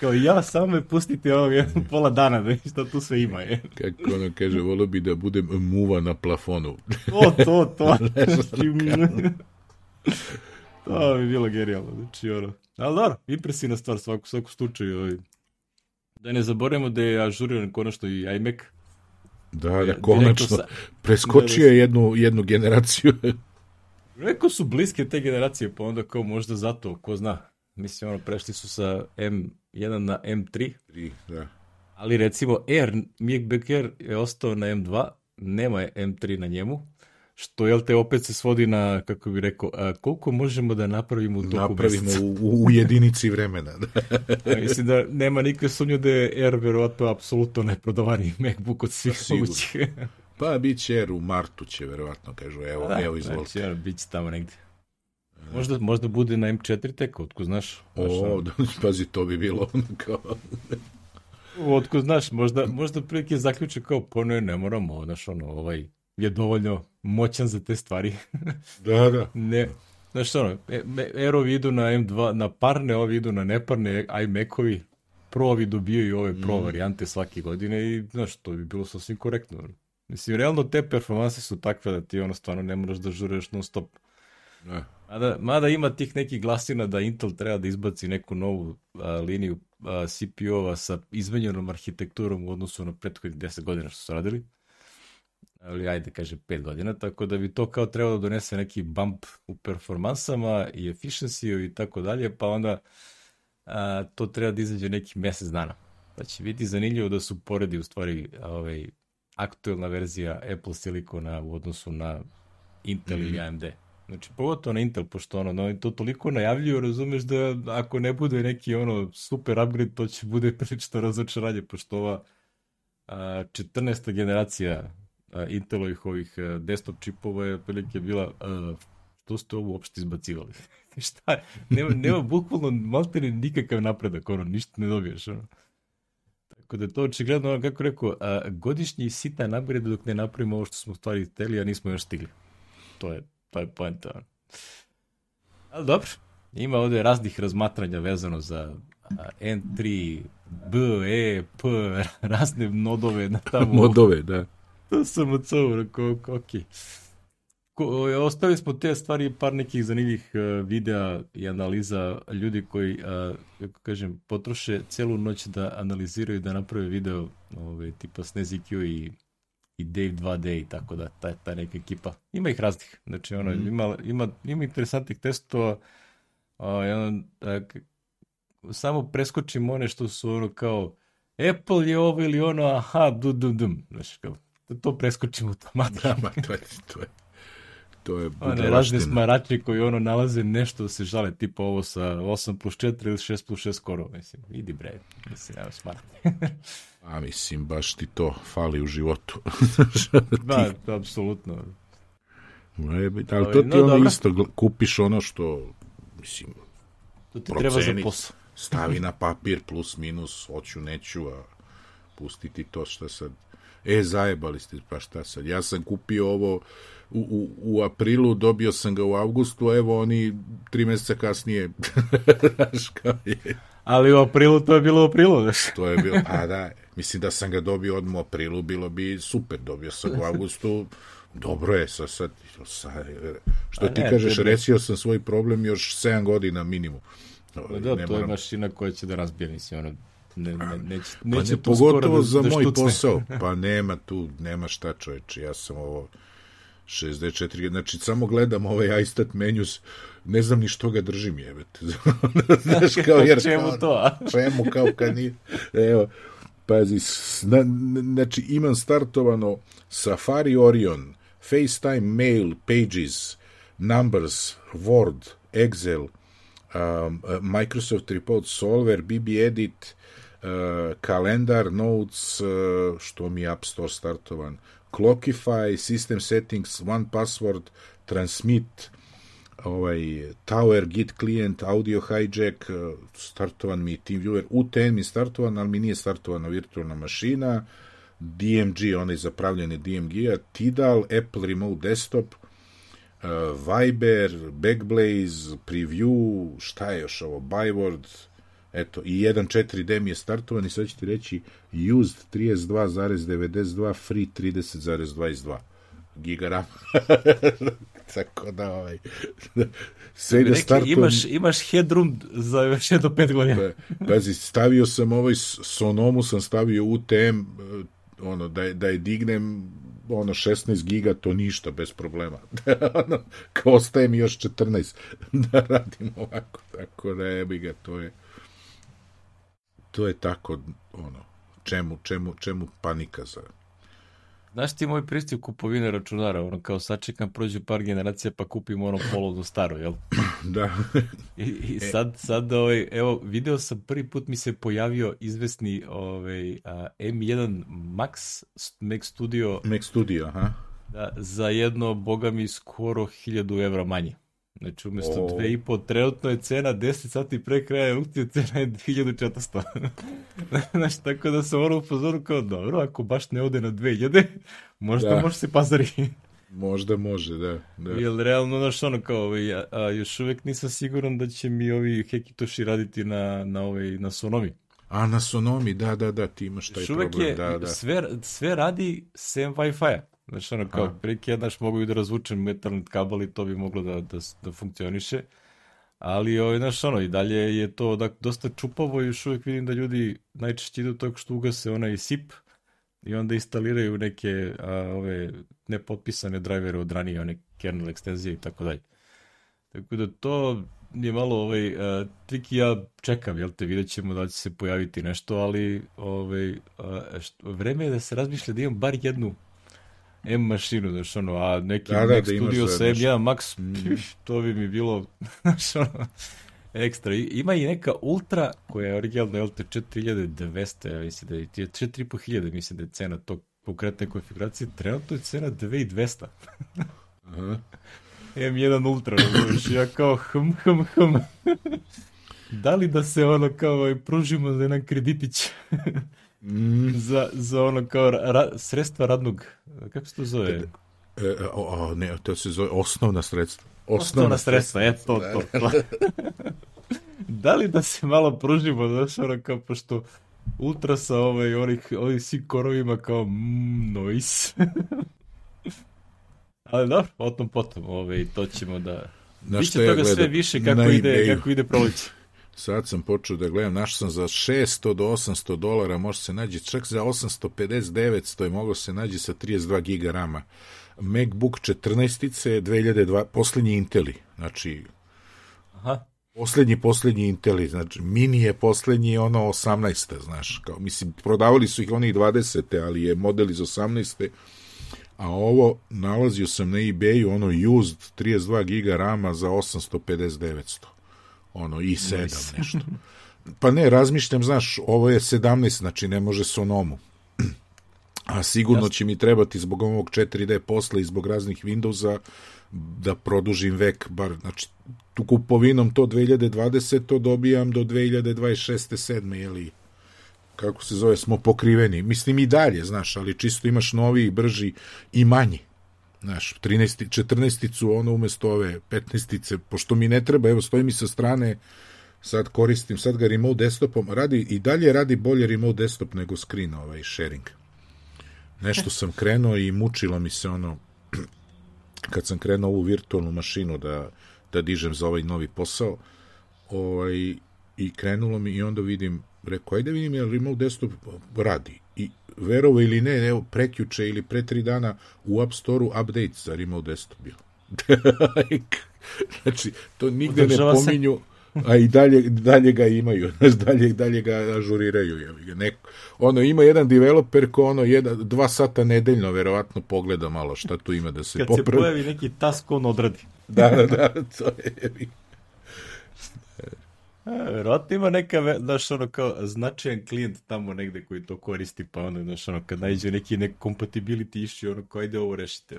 Kao ja, samo me pustite ovog pola dana, da šta tu sve ima. Je. Kako ono kaže, volao bi da budem muva na plafonu. to, to, to. to bi bilo genijalno, znači ono. Ali dobro, impresivna stvar svaku, svaku slučaju. Ovaj. Da ne zaboravimo da je ažuriran konačno i iMac, Da, da, konačno. Preskočio je jednu, jednu generaciju. Rekao su bliske te generacije, pa onda kao možda zato, ko zna. Mislim, ono, prešli su sa M1 na M3. 3, da. Ali recimo Air, MacBook Air je ostao na M2, nema je M3 na njemu, što jel te opet se svodi na, kako bih rekao, a, koliko možemo da napravimo u toku Napravimo u, u jedinici vremena. a, mislim da nema nikakve sumnju da je Air verovatno apsolutno neprodavani MacBook od svih mogućih. pa bit će Air u martu će verovatno, kažu, evo, da, evo izvolite. Znači, Air bit će tamo negde. Možda, možda bude na M4 tek, otko znaš. O, da, pazi, to bi bilo ono kao... otko znaš, možda, možda prilike zaključe kao, pa ne, ne moramo, znaš, ono, ovaj, je dovoljno moćan za te stvari. da, da. Ne, znaš ono, Aerovi idu na M2, na parne, ovi idu na neparne iMac-ovi, Pro-ovi dobijaju ove Pro mm. varijante svake godine i, znaš, to bi bilo sasvim korektno. Mislim, realno te performanse su takve da ti ono stvarno ne moraš da žureš non stop. Ne. Mada, mada ima tih nekih glasina da Intel treba da izbaci neku novu a, liniju CPU-ova sa izmenjenom arhitekturom u odnosu na prethodnih 10 godina što su radili ali ajde kaže 5 godina, tako da bi to kao trebalo da donese neki bump u performansama i efficiency i tako dalje, pa onda a, to treba da izađe neki mesec dana. Pa će biti zanimljivo da su poredi u stvari ovaj, aktuelna verzija Apple Silicona u odnosu na Intel mm -hmm. i AMD. Znači, pogotovo na Intel, pošto ono, no, to toliko najavljuju, razumeš da ako ne bude neki ono super upgrade, to će bude prilično razočaranje, pošto ova a, 14. generacija Intelovih ovih e, desktop čipova je otprilike bila uh, što ste ovo uopšte izbacivali? Šta? Nema, nema bukvalno maltene nikakav napredak, ono, ništa ne dobiješ, ono. Tako da to očigledno, ono, kako rekao, a, godišnji sitan upgrade dok ne napravimo ovo što smo stvari hteli, a nismo još stigli. To je, to je poenta. Ali dobro, ima ovde raznih razmatranja vezano za N3, B, E, P, razne nodove na tamo. Modove, da. To sam od rekao, ok. Ko, ostavili smo te stvari, par nekih zanimljivih uh, videa i analiza ljudi koji, uh, kako kažem, potroše celu noć da analiziraju, da naprave video ove, ovaj, tipa Snezikju i, i Dave 2D i tako da, ta, ta neka ekipa. Ima ih raznih, znači ono, mm. ima, ima, ima interesantnih testova, uh, jedan, uh, samo preskočim one što su ono kao Apple je ovo ili ono, aha, dum, dum, dum, znači kao, da to preskočimo automatski. Da, ma to je, to je, to je One razne smarače koji ono nalaze nešto da se žale, tipa ovo sa 8 plus 4 ili 6 plus 6 skoro, mislim, idi bre, mislim, nema smart. A mislim, baš ti to fali u životu. da, to apsolutno. ali to ti no, ono dobro. isto, kupiš ono što, mislim, to ti treba za posao. stavi na papir plus minus, hoću, neću, a pustiti to što sad e, zajebali ste, pa šta sad, ja sam kupio ovo u, u, u aprilu, dobio sam ga u avgustu, evo oni tri meseca kasnije, znaš kao je. Ali u aprilu to je bilo u aprilu, znaš. to je bilo, pa da, mislim da sam ga dobio odmah u aprilu, bilo bi super, dobio sam u avgustu, dobro je, sa, sad, sa, što ti ne, kažeš, tebe... resio sam svoj problem još 7 godina minimum. Da, da, to moram... je mašina koja će da razbije, mislim, ono, ne, ne, neće, pa neće pa ne, pogotovo da, za da moj štucne. posao. Pa nema tu, nema šta čoveče, ja sam ovo 64, znači samo gledam ovaj iStat menus, ne znam ni što ga držim, jebete. Znaš, kao, jer, čemu to, a? Čemu, kao kad nije, evo, pazi, znači imam startovano Safari Orion, FaceTime Mail, Pages, Numbers, Word, Excel, um, Microsoft Report Solver, BB Edit, uh, kalendar, notes, uh, što mi je App Store startovan, Clockify, System Settings, One Password, Transmit, ovaj, Tower, Git Client, Audio Hijack, uh, startovan mi TeamViewer, UTN mi startovan, ali mi nije startovana virtualna mašina, DMG, onaj zapravljeni DMG-a, Tidal, Apple Remote Desktop, uh, Viber, Backblaze, Preview, šta je još ovo, Byword, Eto, i 1.4D mi je startovan i sad ću ti reći used 32,92, free 30,22 gigarama. Tako da, ovaj, sve ide startujem. Imaš, imaš headroom za još jedno pet godina. Pa, pazi, stavio sam ovaj Sonomu, sam stavio UTM, eh, ono, da, da je dignem ono 16 giga, to ništa, bez problema. ono, kao ostaje mi još 14 da radim ovako, tako da ga, to je to je tako, ono, čemu, čemu, čemu panika za... Znaš ti moj pristup kupovine računara, ono kao sačekam, prođe par generacija pa kupim ono do staro, jel? da. I, i e. sad, sad ovaj, evo, video sam prvi put mi se pojavio izvesni ovaj, a, M1 Max, Mac Studio. Mac Studio, aha. Da, za jedno, boga mi, skoro 1000 evra manje. Znači, umjesto oh. 2,5, trenutno je cena 10 sati pre kraja aukcije, cena je 2400. znači, tako da sam ono upozoru kao, dobro, ako baš ne ode na 2000, možda da. može se pazari. Možda može, da. da. Jel, realno, znaš, ono kao, ovaj, a, a, još uvek nisam siguran da će mi ovi Hekitoši raditi na, na, ovaj, na Sonomi. A, na Sonomi, da, da, da, ti imaš taj još problem. Je, da, da. Sve, sve radi sem Wi-Fi-a. Znači, ono, kao, prike jednaš mogu i da razvučem Ethernet kabel i to bi moglo da, da, da funkcioniše. Ali, ovaj, znaš, ono, i dalje je to da, dosta čupavo i još uvijek vidim da ljudi najčešće idu tako što ugase onaj SIP i onda instaliraju neke a, ove nepotpisane drajvere od ranije, one kernel ekstenzije i tako dalje. Tako da to je malo ovaj, uh, Triki ja čekam, jel te, vidjet ćemo da će se pojaviti nešto, ali ovaj, uh, što, vreme je da se razmišlja da imam bar jednu M mašinu, znaš, ono, a neki da, da, Mac da Studio sa M1 Max, to bi mi bilo, znaš, ono, ekstra. Ima i neka Ultra, koja je originalna LT 4200, ja mislim da je 4500, mislim da je cena tog konkretne konfiguracije, trenutno je cena 2200. Aha. M1 Ultra, razumiješ, ja kao hm, hm, hm. da li da se ono kao ovaj, pružimo za jedan kreditić? Mm. za, za ono kao ra, sredstva radnog, kako se to zove? E, e, o, o, ne, to se zove osnovna sredstva. Osnovna, osnovna sredstva, je to, to. to. da li da se malo pružimo, znaš, ono kao, pošto ultra sa ovaj, onih, onih svih korovima kao mm, noise. Ali dobro, o tom potom, ovaj, to ćemo da... Biće toga ja sve više kako ide, kako ide proleće. Sad sam počeo da gledam, naš sam za 600 do 800 dolara, može se nađi čak za 850 900 i mogo se nađi sa 32 giga rama. MacBook 14 je 2002, poslednji Inteli, znači Aha. Poslednji, poslednji Inteli, znači mini je poslednji ono 18. znaš, kao, mislim, prodavali su ih oni 20. ali je model iz 18. A ovo nalazio sam na eBayu, ono used 32 giga rama za 850 900 ono i 7 nice. nešto. Pa ne, razmišljam, znaš, ovo je 17, znači ne može sonomu. A sigurno Jasne. će mi trebati zbog ovog 4D posla i zbog raznih Windowsa da produžim vek, bar, znači, tu kupovinom to 2020 to dobijam do 2026. 7. jeli kako se zove, smo pokriveni. Mislim i dalje, znaš, ali čisto imaš novi, brži i manji. Znaš, 13, 14 ono umesto ove 15 pošto mi ne treba, evo stoji mi sa strane, sad koristim, sad ga remote desktopom, radi, i dalje radi bolje remote desktop nego screen ovaj sharing. Nešto sam krenuo i mučilo mi se ono, kad sam krenuo ovu virtualnu mašinu da, da dižem za ovaj novi posao, ovaj, i krenulo mi i onda vidim, rekao, ajde vidim je remote desktop radi. I verovo ili ne, evo, prekjuče ili pre tri dana u App Store-u update za remote desktop bio. znači, to nigde Udržava ne pominju, se. a i dalje, dalje ga imaju, znači, dalje, dalje ga ažuriraju. Je. Neko, ono, ima jedan developer ko ono, jedan, dva sata nedeljno, verovatno pogleda malo šta tu ima da se Kad popravi. Kad se pojavi neki task, on odradi. da, da, da, to je... Verovatno ima neka, znaš, ono kao značajan klijent tamo negde koji to koristi, pa ono, znaš, ono, kad najde neki nek compatibility issue, ono, kao ide ovo rešite.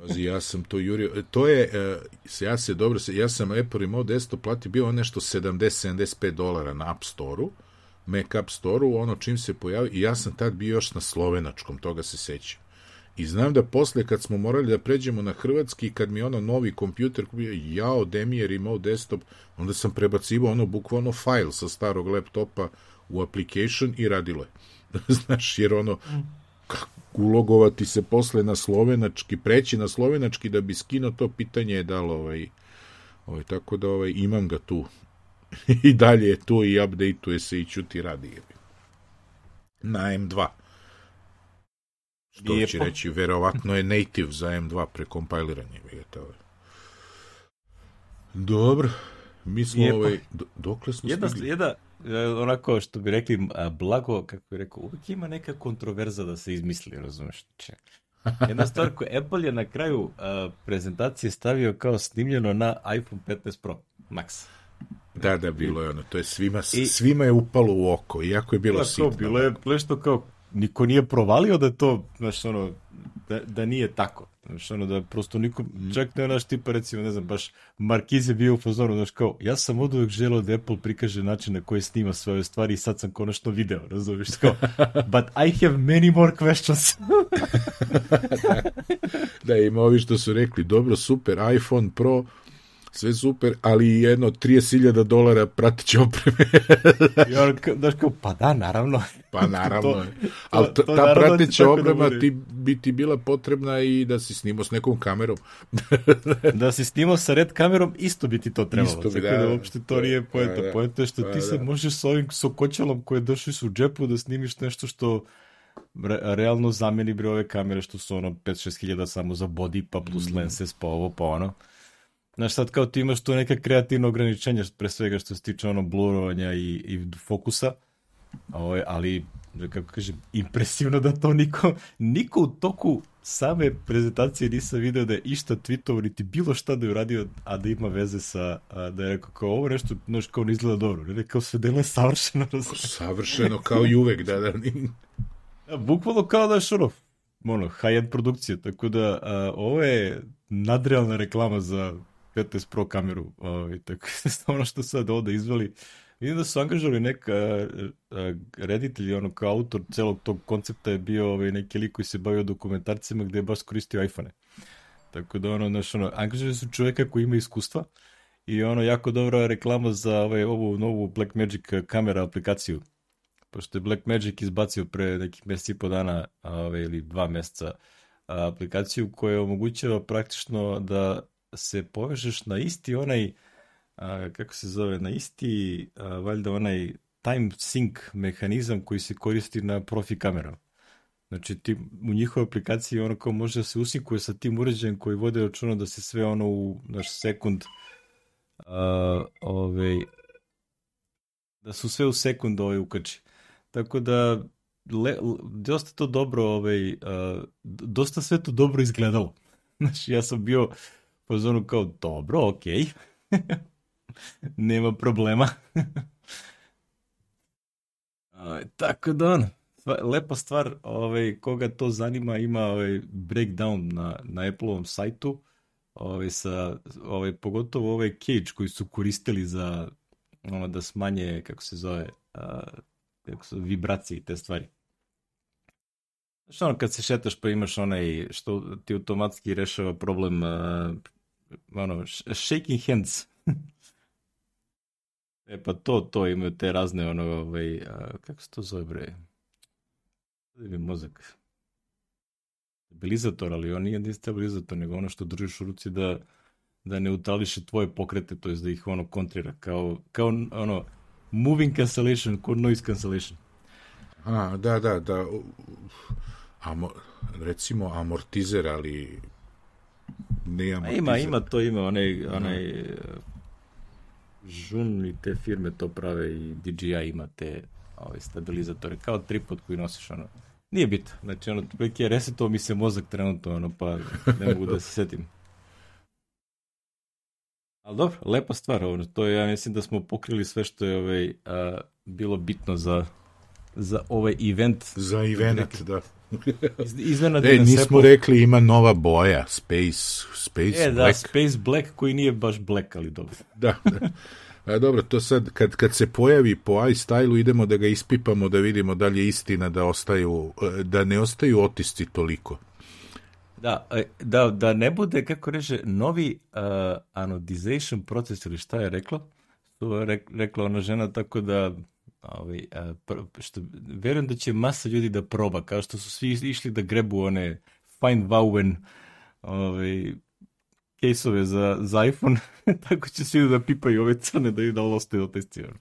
Pazi, ja sam to jurio, to je, uh, ja se dobro, ja sam Apple Remote Desktop platio, bio nešto 70-75 dolara na App Store-u, Mac App Store-u, ono čim se pojavi, i ja sam tad bio još na slovenačkom, toga se sećam. I znam da posle kad smo morali da pređemo na hrvatski, kad mi ono novi kompjuter gde mi je remote desktop, onda sam prebacivao ono bukvalno file sa starog laptopa u application i radilo je. Znaš, jer ono, ulogovati se posle na slovenački, preći na slovenački da bi skino to pitanje je dalo ovaj, ovaj, tako da ovaj, imam ga tu. I dalje je tu i updateuje se i čuti radi. Na M2. Što Lijepo. će reći, verovatno je native za M2 prekompajliranje. Dobro, mi smo Lijepo. ovaj, do, dokle smo jedna, stigli? Jedna, e, onako što bi rekli, blago, kako bi rekao, uvijek ima neka kontroverza da se izmisli, razumeš? Jedna stvar koju Apple je na kraju uh, prezentacije stavio kao snimljeno na iPhone 15 Pro Max. Da, da, bilo je ono, to je svima, I, svima je upalo u oko, iako je bilo sitno. Bilo je nešto kao niko nije provalio da to, znaš, ono, da, da nije tako. Znaš, ono, da prosto niko, čak ne naš tipa, recimo, ne znam, baš Markiz je bio u fazonu, znaš, kao, ja sam od uvek želeo da Apple prikaže način na koji snima svoje stvari i sad sam konačno video, razumiješ, kao, but I have many more questions. da, da, ima ovi što su rekli, dobro, super, iPhone Pro, sve super, ali jedno 30.000 dolara pratiće opreme. I on, daš kao, pa da, naravno. Pa naravno. to, ali to, ta da prateća oprema da ti, bi ti bila potrebna i da si snimao s nekom kamerom. da si snimao sa red kamerom, isto bi ti to trebalo. Isto bi, da, da, uopšte to nije poeta. Da, da, poeta je što pa, ti da. sad možeš s ovim sokoćalom koje držiš u džepu da snimiš nešto što re, realno zameni bre ove kamere što su ono 5-6 hiljada samo za body, pa plus mm. lenses, pa ovo, pa ono. Znaš, sad kao ti imaš tu neka kreativna ograničenja, pre svega što se tiče ono blurovanja i, i fokusa, ovaj, ali, kako kažem, impresivno da to niko, niko u toku same prezentacije nisam video da je išta tweetovo, niti bilo šta da je uradio, a da ima veze sa, a, da je rekao kao ovo nešto, znaš, kao ne izgleda dobro, ne kao sve delo je savršeno. Savršeno, kao i uvek, da, da. A, bukvalno kao da je ono, ono, high-end produkcija, tako da a, ovo je nadrealna reklama za 15 Pro kameru, ovaj, tako ono što sad ovde izveli. Vidim da su angažovali neka reditelj, ono kao autor celog tog koncepta je bio ovaj, neki lik koji se bavio dokumentarcima gde je baš koristio iPhone-e. Tako da ono, znaš, ono, angažovali su čoveka koji ima iskustva i ono, jako dobra reklama za ovaj, ovu novu Blackmagic kamera aplikaciju. Pošto je Blackmagic izbacio pre nekih meseci i po dana, ovaj, ili dva meseca, aplikaciju koja omogućava praktično da se povežeš na isti onaj, a, kako se zove, na isti, a, valjda onaj time sync mehanizam koji se koristi na profi kamerama. Znači, ti, u njihovoj aplikaciji ono kao može da se usinkuje sa tim uređajem koji vode računa da se sve ono u naš sekund a, ovaj, da su sve u sekund ovaj ukači. Tako da le, dosta to dobro ovaj, a, dosta sve to dobro izgledalo. Znači, ja sam bio fazonu kao, dobro, okej. Okay. Nema problema. tako da on, lepa stvar, ovaj, koga to zanima, ima ovaj breakdown na, na Apple-ovom sajtu, ovaj, sa, ovaj, pogotovo ovaj cage koji su koristili za ono, da smanje, kako se zove, a, kako su, vibracije i te stvari. Znaš ono, kad se šetaš pa imaš onaj, što ti automatski rešava problem uh, ono, shaking hands. e pa to, to imaju te razne, ono, ovaj, a, kako se to zove, bre? Da mi mozak. Stabilizator, ali on nije stabilizator, nego ono što držiš u ruci da, da ne utališe tvoje pokrete, to jest da ih ono kontrira, kao, kao ono, moving cancellation, kod noise cancellation. A, da, da, da. Amo, recimo amortizer, ali ne amortizer. Ima, ima to, ima onaj, onaj da. žun i te firme to prave i DJI ima te ovaj, stabilizatore, kao tripod koji nosiš ono. Nije bito, znači ono, je resetovao mi se mozak trenutno, ono, pa ne mogu da se setim. Ali dobro, lepa stvar, ono, to je, ja mislim da smo pokrili sve što je ovaj, a, bilo bitno za, za ovaj event. Za event, da. Iz, izvena e, nismo rekli ima nova boja, Space, Space e, Black. da, Space Black koji nije baš black, ali dobro. da, da. A dobro, to sad, kad, kad se pojavi po iStyle-u, idemo da ga ispipamo, da vidimo da li je istina da, ostaju, da ne ostaju otisci toliko. Da, e, da, da ne bude, kako reže, novi uh, anodization proces ili šta je reklo? To je rekla ona žena tako da ovaj, uh, što, verujem da će masa ljudi da proba, kao što su svi išli da grebu one Find Wowen ovaj, kejsove za, za iPhone, tako će svi da pipaju ove crne da da ostaju do testirano.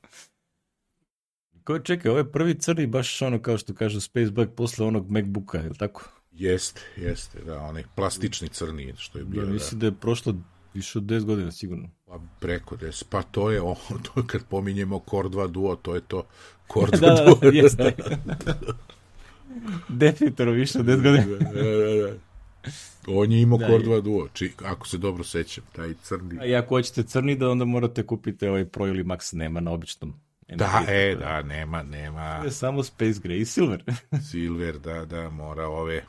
Ko čekaj, ovo je prvi crni baš ono kao što kažu Space Black posle onog MacBooka, je li tako? Jeste, jeste, da, onaj plastični crni što je bio. Da, mislim da. da je prošlo više od 10 godina sigurno. Pa preko 10, pa to je ono, to je kad pominjemo Core 2 Duo, to je to Core 2 da, da, Duo. Da, jeste. Definitivno više od 10 godina. da, da, da. On je imao da, Core 2 Duo, či, ako se dobro sećam, taj crni. A i ako hoćete crni, da onda morate kupiti ovaj Pro ili Max, nema na običnom. Da, e, da, nema, nema. Je samo Space Gray i Silver. Silver, da, da, mora ove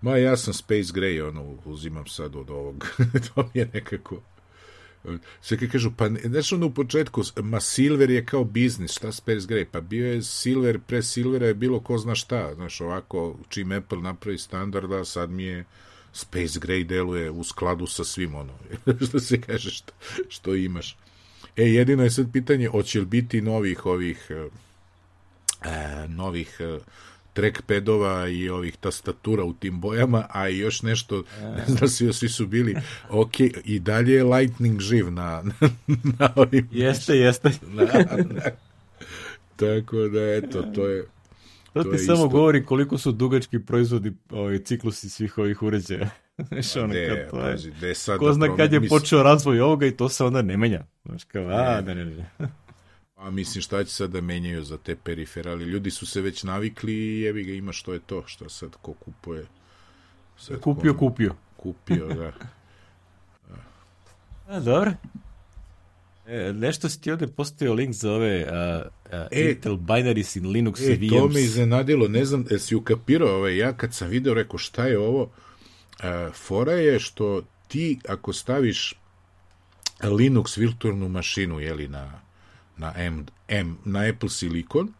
Ma ja sam Space Gray, ono, uzimam sad od ovog. to mi je nekako... Sve kad kažu, pa znaš ono u početku, ma Silver je kao biznis, šta Space Gray? Pa bio je Silver, pre Silvera je bilo ko zna šta, znaš, ovako, čim Apple napravi standarda, sad mi je Space Gray deluje u skladu sa svim ono, što se kaže, što, što imaš. E, jedino je sad pitanje, hoće li biti novih ovih, e, novih e, trackpadova i ovih tastatura u tim bojama, a i još nešto, ne znam svi, svi su bili, ok, i dalje je Lightning živ na, na, na ovim... Jeste, jeste. Na, na, tako da, eto, to je... To, to ti samo isto. govori koliko su dugački proizvodi ovaj, ciklusi svih ovih uređaja. Znaš, ono, de, to je, de sad ko zna kad je počeo razvoj ovoga i to se onda ne menja. Znaš, kao, a, ne, ne, ne. A mislim šta će sad da menjaju za te periferali? Ljudi su se već navikli i jebi ga ima što je to, što sad ko kupuje. Sad kupio, ko, kupio. Kupio, da. A, dobro. E, nešto si ti ovde postavio link za ove a, a, e, Intel binaries in Linux e, i VMs. To me iznenadilo, ne znam, jesi ukapirao, ovaj, ja kad sam video rekao šta je ovo, a, fora je što ti ako staviš Linux virtualnu mašinu, jeli, na na, M, M, na Apple Silicon,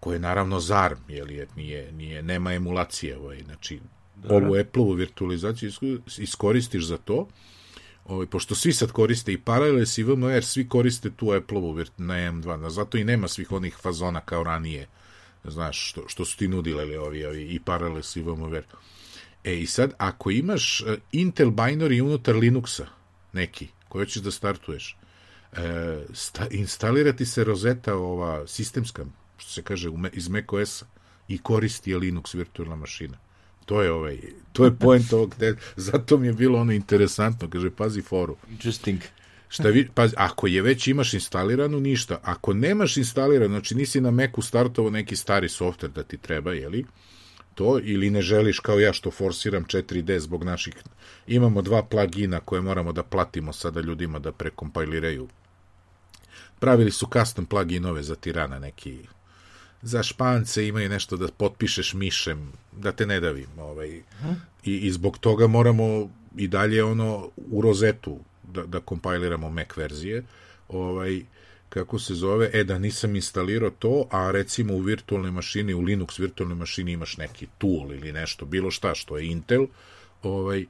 koje je naravno ZARM, je jer nije, nije, nema emulacije, ovaj, znači, da. ovu Apple-ovu virtualizaciju iskoristiš za to, ovaj, pošto svi sad koriste i Parallels i VMware, svi koriste tu Apple-ovu na M2, zato i nema svih onih fazona kao ranije, znaš, što, što su ti nudile ovi, ovi i Parallels i VMware. E, i sad, ako imaš uh, Intel binary unutar Linuxa, neki, koji hoćeš da startuješ, e, sta, instalirati se rozeta ova sistemska, što se kaže iz macOS-a i koristi je Linux virtualna mašina. To je ovaj, to je point ovog, te, zato mi je bilo ono interesantno, kaže, pazi foru. Interesting. Šta vi, pazi, ako je već imaš instaliranu, ništa. Ako nemaš instalirano, znači nisi na Macu startovao neki stari softver da ti treba, jeli, to, ili ne želiš kao ja što forsiram 4D zbog naših, imamo dva plugina koje moramo da platimo sada ljudima da prekompiliraju pravili su custom pluginove za tirana neki za špance imaju nešto da potpišeš mišem da te ne davim ovaj. I, i zbog toga moramo i dalje ono u rozetu da, da kompiliramo Mac verzije. Ovaj kako se zove, e da nisam instalirao to, a recimo u virtualnoj mašini, u Linux virtualnoj mašini imaš neki tool ili nešto, bilo šta što je Intel, ovaj, e,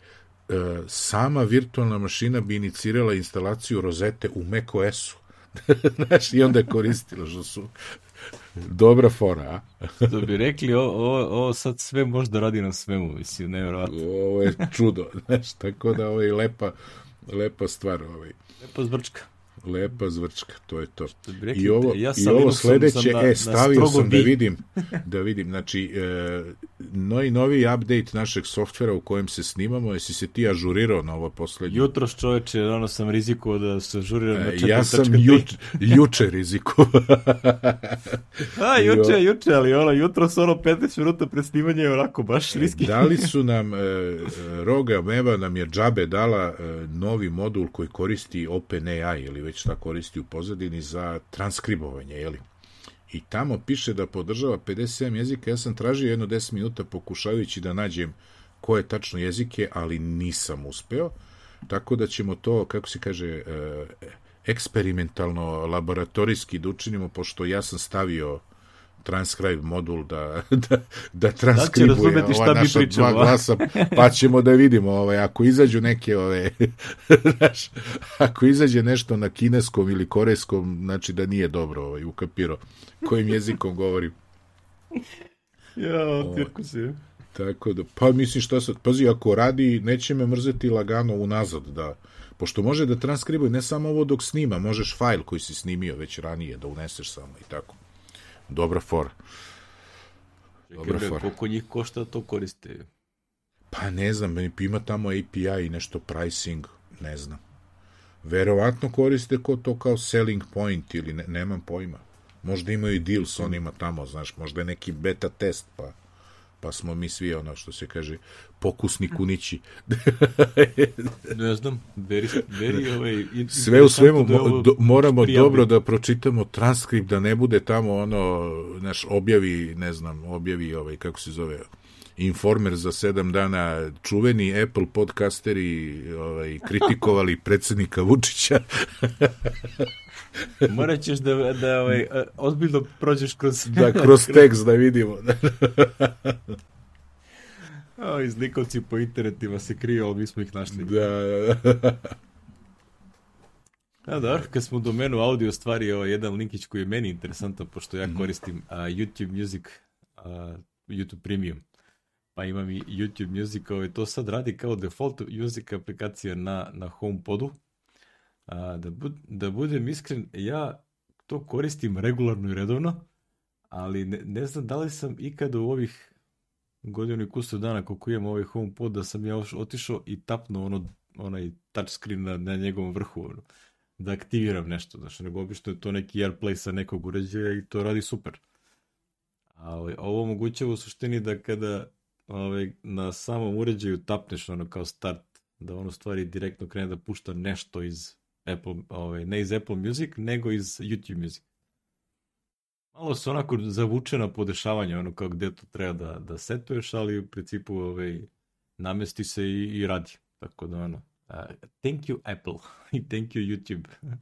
sama virtualna mašina bi inicirala instalaciju rozete u macOS-u. Znaš, i onda je koristilo što su dobra fora, a? Što bi rekli, ovo, ovo sad sve možda radi na svemu, mislim, nevjerojatno. Ovo je čudo, znaš, tako da ovo je lepa, lepa stvar. Ovaj. Lepa zbrčka. Lepa zvrčka, to je to. Rekli, I ovo, ja i ovo sledeće, na, e, stavio sam bi. da vidim, da vidim, znači, e, no i novi update našeg softvera u kojem se snimamo, jesi se ti ažurirao na ovo poslednje? Jutro čoveče, ono sam rizikovao da se ažuriram na 4. E, ja sam juč, juče rizikovao. A, juče, juče, ali ono, jutro su ono 15 minuta pred snimanje, onako, baš E, riski. Dali su nam, e, Roga Meva nam je džabe dala e, novi modul koji koristi OpenAI ili već šta koristi u pozadini za transkribovanje, jeli? I tamo piše da podržava 57 jezika. Ja sam tražio jedno 10 minuta pokušavajući da nađem koje tačno jezike, ali nisam uspeo. Tako da ćemo to, kako se kaže, e, eksperimentalno, laboratorijski da učinimo, pošto ja sam stavio transcribe modul da, da, da transkribuje da ova naša pričamo, dva glasa, pa ćemo da vidimo ovaj, ako izađu neke ove, znaš, ako izađe nešto na kineskom ili korejskom, znači da nije dobro ovaj, ukapiro kojim jezikom govorim. Ja, tirku si. Tako da, pa mislim šta sad, pazi, ako radi, neće me mrzeti lagano unazad, da, pošto može da transkribuje ne samo ovo dok snima, možeš fajl koji si snimio već ranije da uneseš samo i tako. Dobra fora. Dobra fora. Koliko njih košta to koriste? Pa ne znam, ima tamo API i nešto pricing, ne znam. Verovatno koriste ko to kao selling point ili ne, nemam pojma. Možda imaju deal s onima tamo, znaš, možda je neki beta test, pa pa smo mi svi ono što se kaže pokusni kunići. ne znam, veri, veri ovaj, sve u svemu da do, moramo prijavim. dobro da pročitamo transkript da ne bude tamo ono naš objavi, ne znam, objavi ovaj kako se zove Informer za sedam dana čuveni Apple podcasteri ovaj, kritikovali predsednika Vučića. Morat ćeš da, da ovaj, ozbiljno prođeš kroz... Da, kroz tekst da vidimo. A, izlikovci po internetima se kriju, ali mi smo ih našli. Da, da. A, da, kad smo u domenu audio stvari, ovo jedan linkić koji je meni interesantan, pošto ja koristim a, YouTube Music, a, YouTube Premium, pa imam i YouTube Music, ovaj, to sad radi kao default music aplikacija na, na HomePodu, A, da, bud, da budem iskren, ja to koristim regularno i redovno, ali ne, ne znam da li sam ikada u ovih godinu i kusur dana koliko imam ovaj HomePod da sam ja otišao i tapnuo ono, onaj touchscreen na, na njegovom vrhu, ono, da aktiviram nešto, znači nego obično je to neki AirPlay sa nekog uređaja i to radi super. Ali ovo omogućava u suštini da kada ovaj, na samom uređaju tapneš ono kao start, da ono stvari direktno krene da pušta nešto iz Apple, ovaj, ne iz Apple Music, nego iz YouTube Music. Malo se onako zavučena podešavanja, ono kao gde to treba da, da setuješ, ali u principu ovaj, namesti se i, i radi. Tako da ono, uh, thank you Apple i thank you YouTube.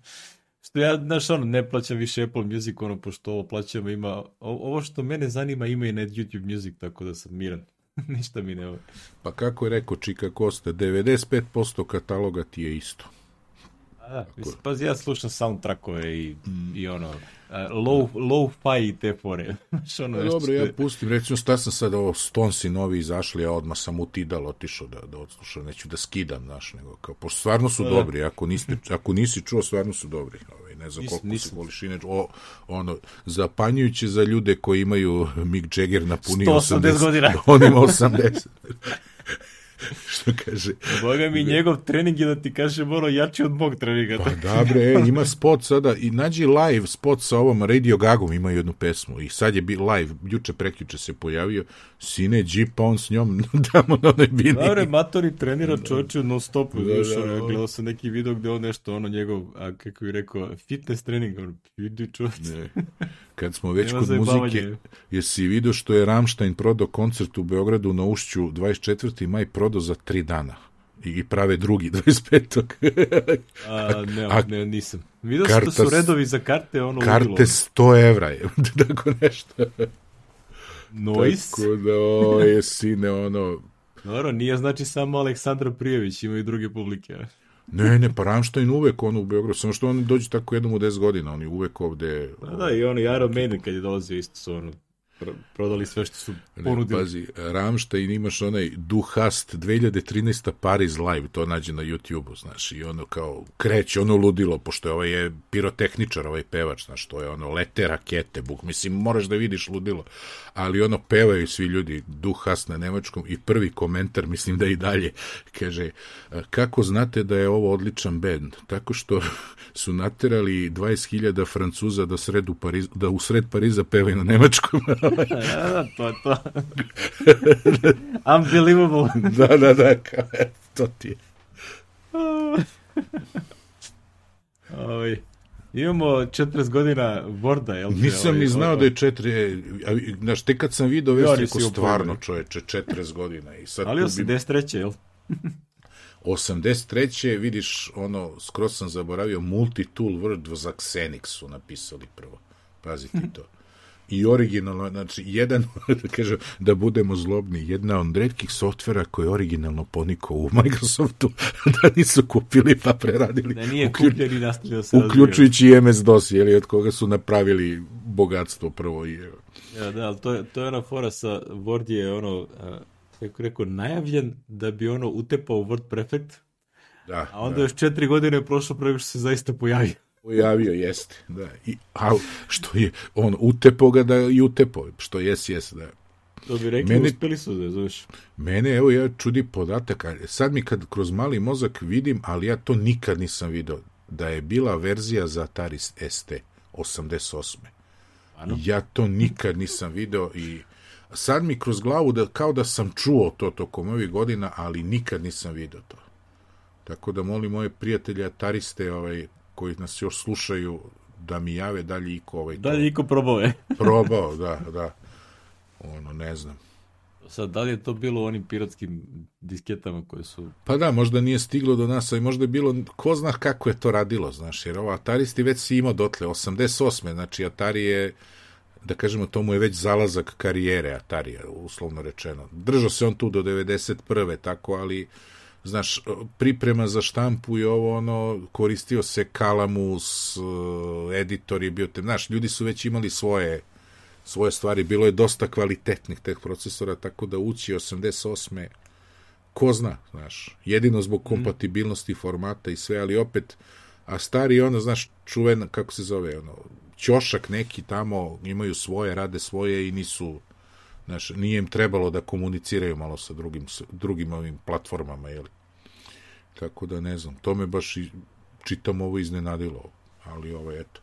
što ja, znaš, ono, ne plaćam više Apple Music, ono, pošto ovo plaćamo ima, ovo što mene zanima ima i na YouTube Music, tako da sam miran. Ništa mi ne... Pa kako je rekao Čika Kosta, 95% kataloga ti je isto. Da, mislim, pazi, ja slušam soundtrackove i, mm. i ono, uh, low, low-fi i te fore. ono e, dobro, ja pustim, recimo, sta sam sad ovo Stonesi novi izašli, ja odmah sam u Tidal otišao da, da odslušam, neću da skidam, znaš, nego kao, pošto stvarno su da, dobri, ako, niste, ako nisi čuo, stvarno su dobri, ovaj, ne znam koliko nis, se voliš, inače, o, ono, zapanjujuće za ljude koji imaju Mick Jagger na puni 180 80, godina. On ima 80. što kaže. Boga mi njegov trening je da ti kaže moro jači od mog treninga. Pa da bre, ima spot sada i nađi live spot sa ovom Radio Gagom ima jednu pesmu i sad je bi live, juče prekjuče se pojavio Sine Jeep, on s njom tamo na onoj bini. Dobre, Matori trenira čovječe non stop, da, da, da, ono, gledao sam neki video gde on nešto, ono njegov, a kako je rekao, fitness trening, ono, vidi čovječe. Kad smo već kod muzike, jesi vidio što je Ramstein prodao koncert u Beogradu na Ušću 24. maj prodao za tri dana i prave drugi 25. a, ne, a, ne, nisam. Vidio sam da su redovi za karte ono Karte udilo. 100 evra je, tako nešto. Nois? Tako da, o, je sine, ono... Dobro, nije znači samo Aleksandra Prijević, ima i druge publike. Ne, ne, pa Ramstein uvek ono u Beogradu, samo što oni dođu tako jednom u 10 godina, oni uvek ovde... Da, da, i ono, Iron Maiden kad je dolazio isto su ono, prodali sve što su Ne, ponudili. pazi, Ramštajn imaš onaj Duhast 2013. Paris Live, to nađe na YouTube-u, znaš, i ono kao kreće, ono ludilo, pošto je ovaj je pirotehničar, ovaj pevač, znaš, to je ono lete rakete, buk, mislim, moraš da vidiš ludilo, ali ono pevaju svi ljudi, Duhast na nemačkom i prvi komentar, mislim da i dalje, kaže, kako znate da je ovo odličan bend? Tako što su naterali 20.000 Francuza da, sredu Pariz, da u sred Pariza pevaju na nemačkom. Da, da, to je to. Unbelievable. da, da, da, to ti je. Ovaj, imamo 40 godina Worda, jel? Nisam ovaj, ni znao o- da je četiri, e, a, znaš, tek kad sam video vest, rekao, stvarno čoveče, 40 godina. I sad Ali tu bi- 83. jel? 83. vidiš, ono, skroz sam zaboravio, Multitool Word za Xenix su napisali prvo. Pazi ti to. I originalno, znači, jedan, da kažem, da budemo zlobni, jedna od redkih softvera koji je originalno ponikao u Microsoftu, da nisu kupili pa preradili. Da nije Uklju- kupljen i nastavio se. Uključujući i MS-DOS, jeli, od koga su napravili bogatstvo prvo i... Ja, da, ali to je, to je ona fora sa Word je ono, kako rekao, najavljen da bi ono utepao Word Prefect, Da, a onda da. još četiri godine je prošlo preko što se zaista pojavio. Pojavio, jeste, da. I, a što je, on utepo ga da i utepo, što jes, jes, da. To bi rekli, Meni- uspeli su da zoveš. Mene, evo, ja čudi podatak, sad mi kad kroz mali mozak vidim, ali ja to nikad nisam video, da je bila verzija za Atari ST 88. Ano. Ja to nikad nisam video i sad mi kroz glavu da, kao da sam čuo to tokom ovih godina, ali nikad nisam video to. Tako da molim moje prijatelje Atariste ovaj, koji nas još slušaju da mi jave dalje iko ovaj Da li iko probao je? probao, da, da. Ono, ne znam. Sad, da li je to bilo u onim piratskim disketama koje su... Pa da, možda nije stiglo do nas, ali možda je bilo, ko zna kako je to radilo, znaš, jer ovo Ataristi već si imao dotle, 88. Znači, Atari je, da kažemo, to mu je već zalazak karijere Atarija, uslovno rečeno. Držao se on tu do 91. tako, ali, znaš, priprema za štampu i ovo, ono, koristio se Kalamus, eh, editor je bio, te, znaš, ljudi su već imali svoje svoje stvari, bilo je dosta kvalitetnih teh procesora, tako da ući 88 ko zna, znaš, jedino zbog kompatibilnosti formata i sve, ali opet, a stari ono, znaš, čuven, kako se zove, ono, ćošak neki tamo, imaju svoje, rade svoje i nisu, znaš, nije im trebalo da komuniciraju malo sa drugim, drugim ovim platformama, jeli. Tako da ne znam, to me baš i, čitam ovo iznenadilo, ali ovo, eto.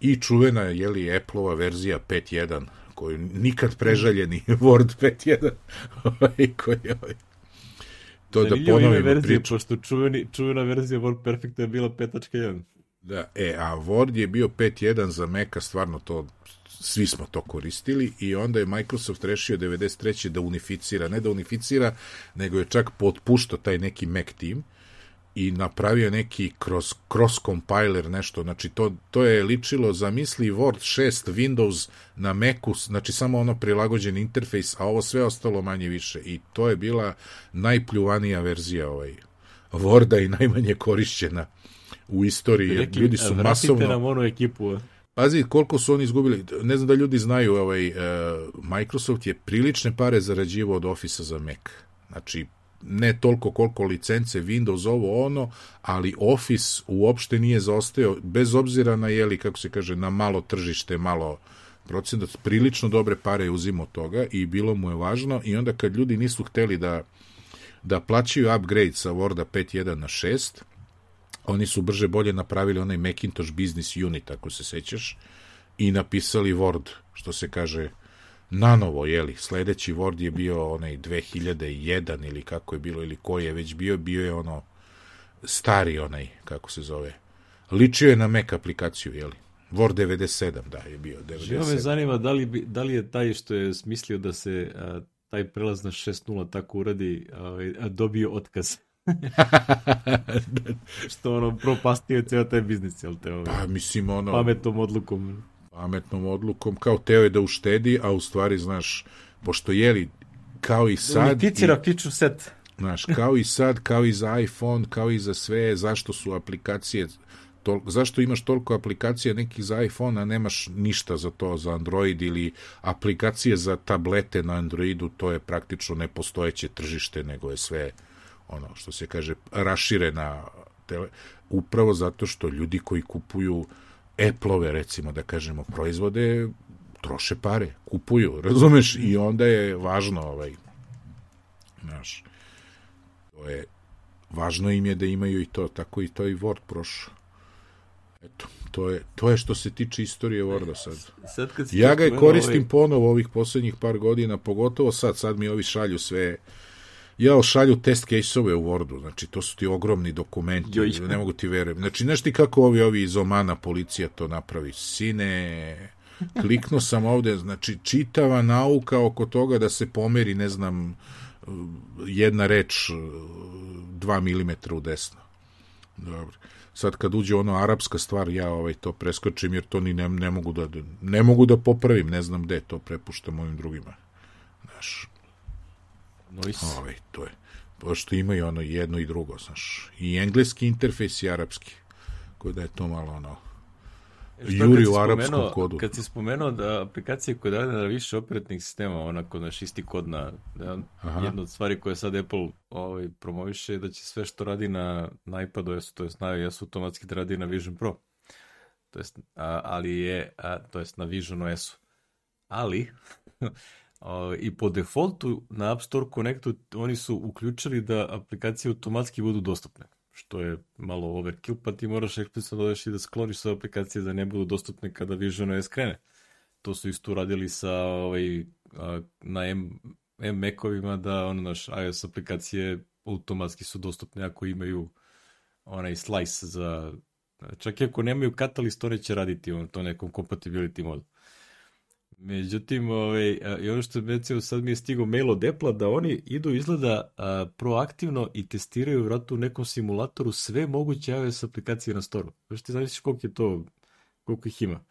I čuvena, jeli, Apple-ova verzija 5.1, koju nikad prežaljeni Word 5.1, ovaj, koji je ovaj, to da ponovimo verzije, priču. pošto čuveni, čuvena verzija Word Perfecta je bila 5.1. Da, e, a Word je bio 5.1 za Maca, stvarno to, svi smo to koristili i onda je Microsoft rešio 93. da unificira, ne da unificira, nego je čak potpuštao taj neki Mac team i napravio neki cross, cross compiler nešto, znači to, to je ličilo, zamisli Word 6 Windows na Macu, znači samo ono prilagođen interfejs, a ovo sve ostalo manje više i to je bila najpljuvanija verzija ovaj Worda i najmanje korišćena u istoriji, jer ljudi su vratite masovno... nam onu ekipu. Pazi koliko su oni izgubili, ne znam da ljudi znaju, ovaj, uh, Microsoft je prilične pare zarađivao od Office-a za Mac. Znači, ne toliko koliko licence, Windows, ovo, ono, ali Office uopšte nije zaostao, bez obzira na, jeli, kako se kaže, na malo tržište, malo procenat, prilično dobre pare je uzimao od toga i bilo mu je važno i onda kad ljudi nisu hteli da, da plaćaju upgrade sa Worda 5.1 na 6, oni su brže bolje napravili onaj Macintosh Business Unit, ako se sećaš, i napisali Word, što se kaže, nanovo, jeli, sledeći Word je bio onaj 2001 ili kako je bilo, ili koji je već bio, bio je ono stari onaj, kako se zove, ličio je na Mac aplikaciju, jeli, Word 97, da, je bio Živo me 97. zanima da li, bi, da li je taj što je smislio da se a, taj prelaz na 6.0 tako uradi, a, a dobio otkaz. što ono propastio ceo taj biznis, jel te ovaj, Pa, mislim, ono, pametnom odlukom. pametnom odlukom, kao teo je da uštedi, a u stvari, znaš, pošto jeli, kao i sad... Unificira feature set. Znaš, kao i sad, kao i za iPhone, kao i za sve, zašto su aplikacije tol, zašto imaš toliko aplikacija nekih za iPhone, a nemaš ništa za to, za Android ili aplikacije za tablete na Androidu, to je praktično nepostojeće tržište, nego je sve ono što se kaže raširena tele, upravo zato što ljudi koji kupuju Apple-ove, recimo da kažemo, proizvode, troše pare, kupuju, razumeš? I onda je važno, ovaj, znaš, to je, važno im je da imaju i to, tako i to i Word prošao. Eto, to je, to je što se tiče istorije Worda sad. sad kad Ja ga spomenuo koristim ovaj- ponovo ovih poslednjih par godina, pogotovo sad, sad mi ovi šalju sve ja šalju test case-ove u Wordu, znači to su ti ogromni dokumenti, Joj. ne mogu ti verujem. Znači, znaš ti kako ovi, ovi iz Omana policija to napravi? Sine, kliknuo sam ovde, znači čitava nauka oko toga da se pomeri, ne znam, jedna reč 2 mm u desno. Dobro. Sad kad uđe ono arapska stvar, ja ovaj to preskočim jer to ni ne, ne mogu da ne mogu da popravim, ne znam gde, to prepuštam ovim drugima. Znaš, Noise. ovaj, to je. Pošto imaju ono jedno i drugo, znaš. I engleski interfejs i arapski. Koji da je to malo ono... Što Juri u arapskom kodu. Kad si spomenuo da aplikacije koje rade na više operativnih sistema, onako naš isti kod na, da, Aha. jedna od stvari koje sad Apple ovaj, promoviše je da će sve što radi na, na iPadu, jesu, to jest na iOS automatski da radi na Vision Pro. To jest, a, ali je, a, to jest na Vision OS-u. Ali, i po defaultu na App Store Connectu oni su uključili da aplikacije automatski budu dostupne što je malo overkill, pa ti moraš eksplicitno da odeš i da skloniš sve aplikacije da ne budu dostupne kada Vision OS krene. To su isto radili sa ovaj, na M, Mac-ovima da ono, naš iOS aplikacije automatski su dostupne ako imaju onaj slice za čak i ako nemaju catalyst, one će raditi on, to nekom compatibility modu. Međutim, ovaj, i ono što recimo sad mi je stigao mail od Apple-a da oni idu izgleda a, proaktivno i testiraju vratno u nekom simulatoru sve moguće iOS aplikacije na storu. Znaš ti znaš koliko je to, koliko ih ima.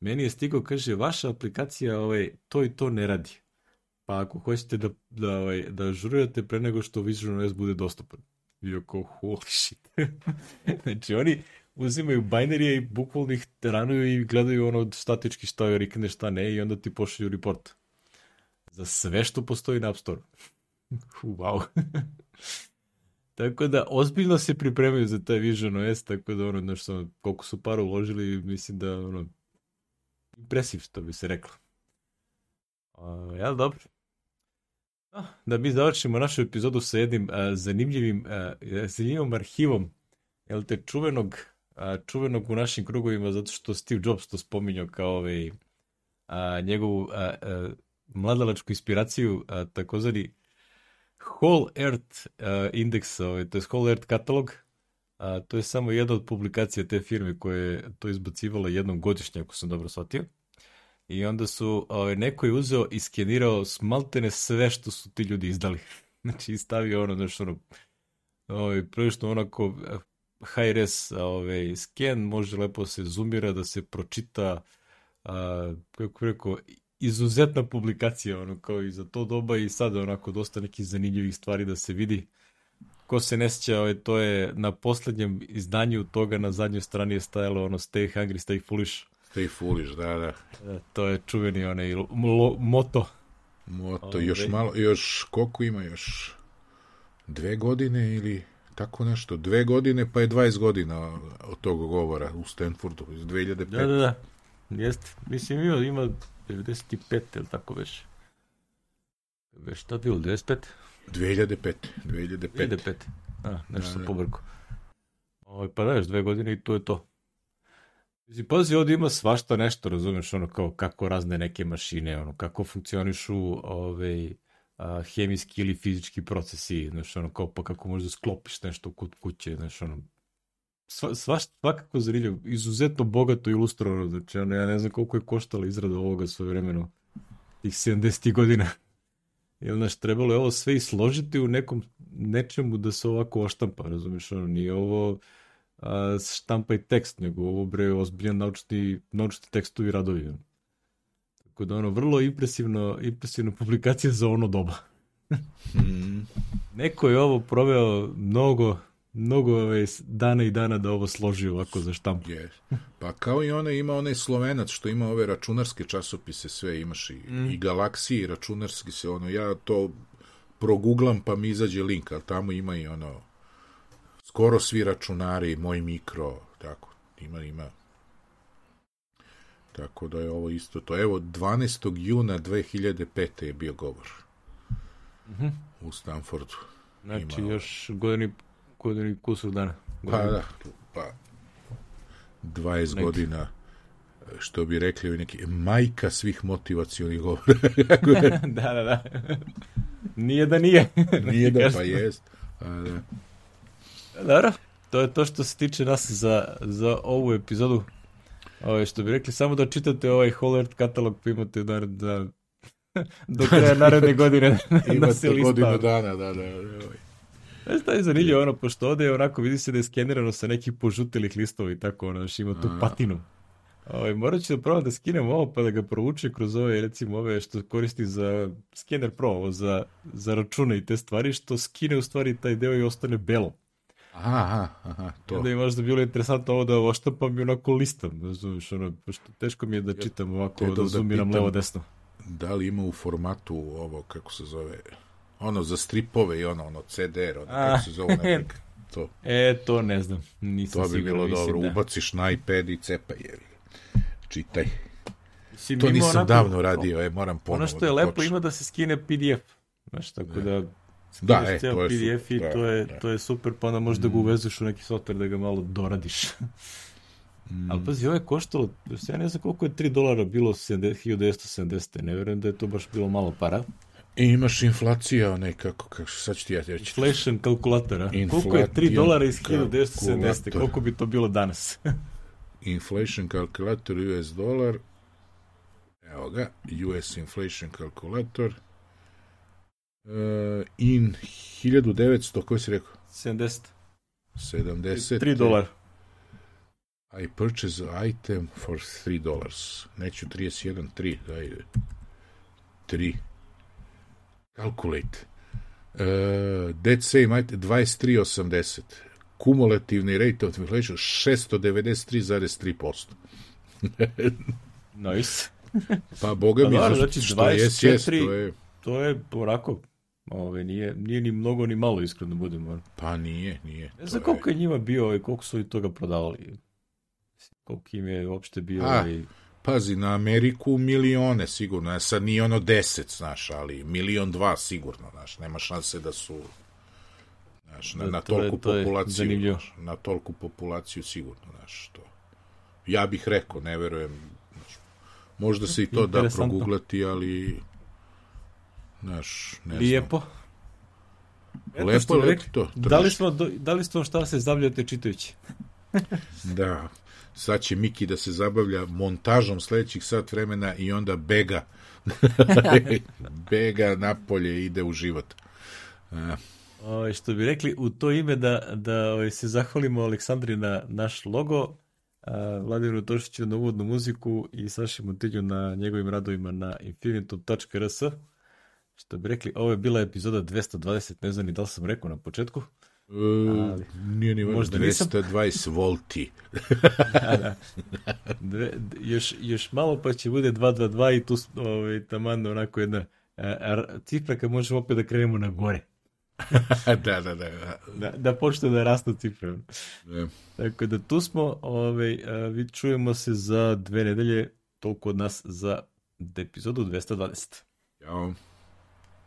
Meni je stigao, kaže, vaša aplikacija ovaj, to i to ne radi. Pa ako hoćete da, da, ovaj, da ažurirate pre nego što Vision OS bude dostupan. I oko, holy shit. znači, oni uzimaju bajnerije i bukvalno ih ranuju i gledaju ono statički šta je rikne, šta ne i onda ti pošalju report. Za sve što postoji na App Store. wow. tako da, ozbiljno se pripremaju za taj Vision OS, tako da ono, znaš, samo, koliko su para uložili, mislim da, ono, impresiv, što bi se reklo. Uh, ja, dobro. Ah, Da mi završimo našu epizodu sa jednim a, zanimljivim, a, zanimljivom arhivom, jel te, čuvenog, čuvenog u našim krugovima, zato što Steve Jobs to spominjao kao ovaj, a, njegovu a, a, mladalačku inspiraciju, a, takozvani Whole Earth a, Index, ovaj, to je Whole Earth katalog, a, to je samo jedna od publikacija te firme koje je to izbacivala jednom godišnje, ako sam dobro shvatio. I onda su, ovaj, neko je uzeo i skenirao smaltene sve što su ti ljudi izdali. Znači, stavio ono, znači, ono, ovaj, prilično onako high res ovaj, sken, može lepo se zoomira, da se pročita, a, kako rekao, izuzetna publikacija, ono, kao i za to doba i sada onako dosta nekih zanimljivih stvari da se vidi. Ko se ne sjeća, ovaj, to je na poslednjem izdanju toga na zadnjoj strani je stajalo ono Stay Hungry, Stay Foolish. Stay foolish, da, da. E, To je čuveni onaj lo, lo- moto. Moto, Ove. još malo, još, koliko ima još? Dve godine ili tako nešto? Dve godine pa je 20 godina od tog govora u Stanfordu iz 2005. Da, da, da. Jeste. Mislim, ima, ima 95, ili tako već. Već šta bilo, 95? 2005. 2005. 2005. A, nešto Da, sam da. pobrko. Ovaj, pa da, još dve godine i to je to. Mislim, pazi, ovdje ima svašta nešto, razumeš, ono, kao kako razne neke mašine, ono, kako funkcionišu ovaj, a, hemijski ili fizički procesi, znaš, ono, kao pa kako možda sklopiš nešto kod kuće, znaš, ono, sva, svašta, svakako zanimljivo, izuzetno bogato ilustrovano, znači, ono, ja ne znam koliko je koštala izrada ovoga svoje vremeno, tih 70 godina. Jel, znaš, trebalo je ovo sve i složiti u nekom nečemu da se ovako oštampa, razumiješ, ono, nije ovo a, štampa i tekst, nego ovo bre ozbiljan naučni, naučni tekstovi radovi. ono. Tako da ono, vrlo impresivno, impresivna publikacija za ono doba. Mm. Neko je ovo proveo mnogo, mnogo ove, dana i dana da ovo složi ovako za štampu. Yes. Pa kao i one, ima onaj slovenac što ima ove računarske časopise, sve imaš i, mm. i galaksiji, računarski se, ono, ja to proguglam pa mi izađe link, ali tamo ima i ono, skoro svi računari, moj mikro, tako, ima, ima. Tako da je ovo isto to. Evo, 12. juna 2005. je bio govor. Mm -hmm. U Stanfordu. Znači, ima, još godini, godini kusur dana. Godini. Pa da, pa 20 neki. godina što bi rekli neki majka svih motivacijonih govora. da, da, da. Nije da nije. nije da, pa jest. A, da. Dobro, to je to što se tiče nas za, za ovu epizodu. Ove, što bi rekli, samo da čitate ovaj Holert katalog, pa imate da, da do kraja naredne godine da imate se lista. godinu dana, da, da. Znaš, to je zanimljivo, ono, pošto ovde je onako, vidi se da je skenirano sa nekih požutelih listova i tako, ono, ima tu patinu. Ovaj, morat ću da probam da skinem ovo pa da ga provuče kroz ove, recimo ove što koristi za skener pro, ovo za, za račune i te stvari, što skine u stvari taj deo i ostane belo. Aha, aha, to. Onda je možda bilo interesantno ovo da oštapam i onako listam, razumiješ, ono, pošto teško mi je da čitam ovako, da, da zoomiram levo desno. Da li ima u formatu ovo, kako se zove, ono za stripove i ono, ono CDR, ono, A, kako se zove nekak, to. E, to ne znam, nisam To bi sigurno, bilo dobro, da. ubaciš na iPad i cepa je. Čitaj. Mislim, to nisam onako, davno radio, e, moram ponovo Ono što je da lepo počnem. ima da se skine PDF, znaš, tako da Da, Skineš e, to je PDF super, i da, to je, da. to je super, pa onda možeš da ga uvezeš u neki software da ga malo doradiš. Mm. Ali pazi, ovo je koštalo, ja ne znam koliko je 3 dolara bilo 70 1970. Ne verujem da je to baš bilo malo para. I imaš inflacija, onaj, kako, kako, sad ću ti ja reći. Inflation kalkulatora. Koliko je 3 Inflation dolara iz 1970. kalkulator. Koliko bi to bilo danas? Inflation calculator US dolar. Evo ga, US inflation calculator. Uh, in 1900, koji si rekao? 70. 70. 3 dolara. I purchase item for 3 dollars. Neću 31, 3, ajde. 3. Calculate. Uh, dead same item 23.80. Kumulativni rate of inflation 693,3%. Nice. Pa boga mi, za znači što jes, jes, 24 to je, To je onako, ove, nije, nije ni mnogo ni malo iskreno da budemo. pa nije, nije. Ne to znam je- koliko je njima bio i koliko su i toga prodavali. Koliko im je uopšte bio A, ovaj, Pazi, na Ameriku milione sigurno, a sad nije ono deset, znaš, ali milion dva sigurno, znaš, nema šanse da su, znaš, na, Da, na to tolku to je populaciju, znaš, na tolku populaciju sigurno, znaš, to. Ja bih rekao, ne verujem, znaš, možda se i to da proguglati, ali, znaš, ne znam. lijepo. Eto Lepo, lepo rekli, to, Da li smo, da li smo šta se zabljate čitajući? Da, sad će Miki da se zabavlja montažom sledećih sat vremena i onda bega. bega napolje ide u život. A, O, Ovaj, što bi rekli, u to ime da, da ovaj, se zahvalimo Aleksandri na naš logo, a, Vladimiru Tošiću na uvodnu muziku i Saši Montilju na njegovim radovima na infinitum.rs. Što bi rekli, ovo je bila epizoda 220, ne znam ni da li sam rekao na početku. e, nije ni Možda nisam. 220 volti. Dve, d- još, još malo pa će bude 222 i tu ovaj, taman onako jedna cifra kad možemo opet da krenemo na gore. da, da, da. da. Da, da počne da rastu cifre. E, Tako da tu smo, ovaj, vi čujemo se za dve nedelje, toliko od nas za epizodu 220. Ćao.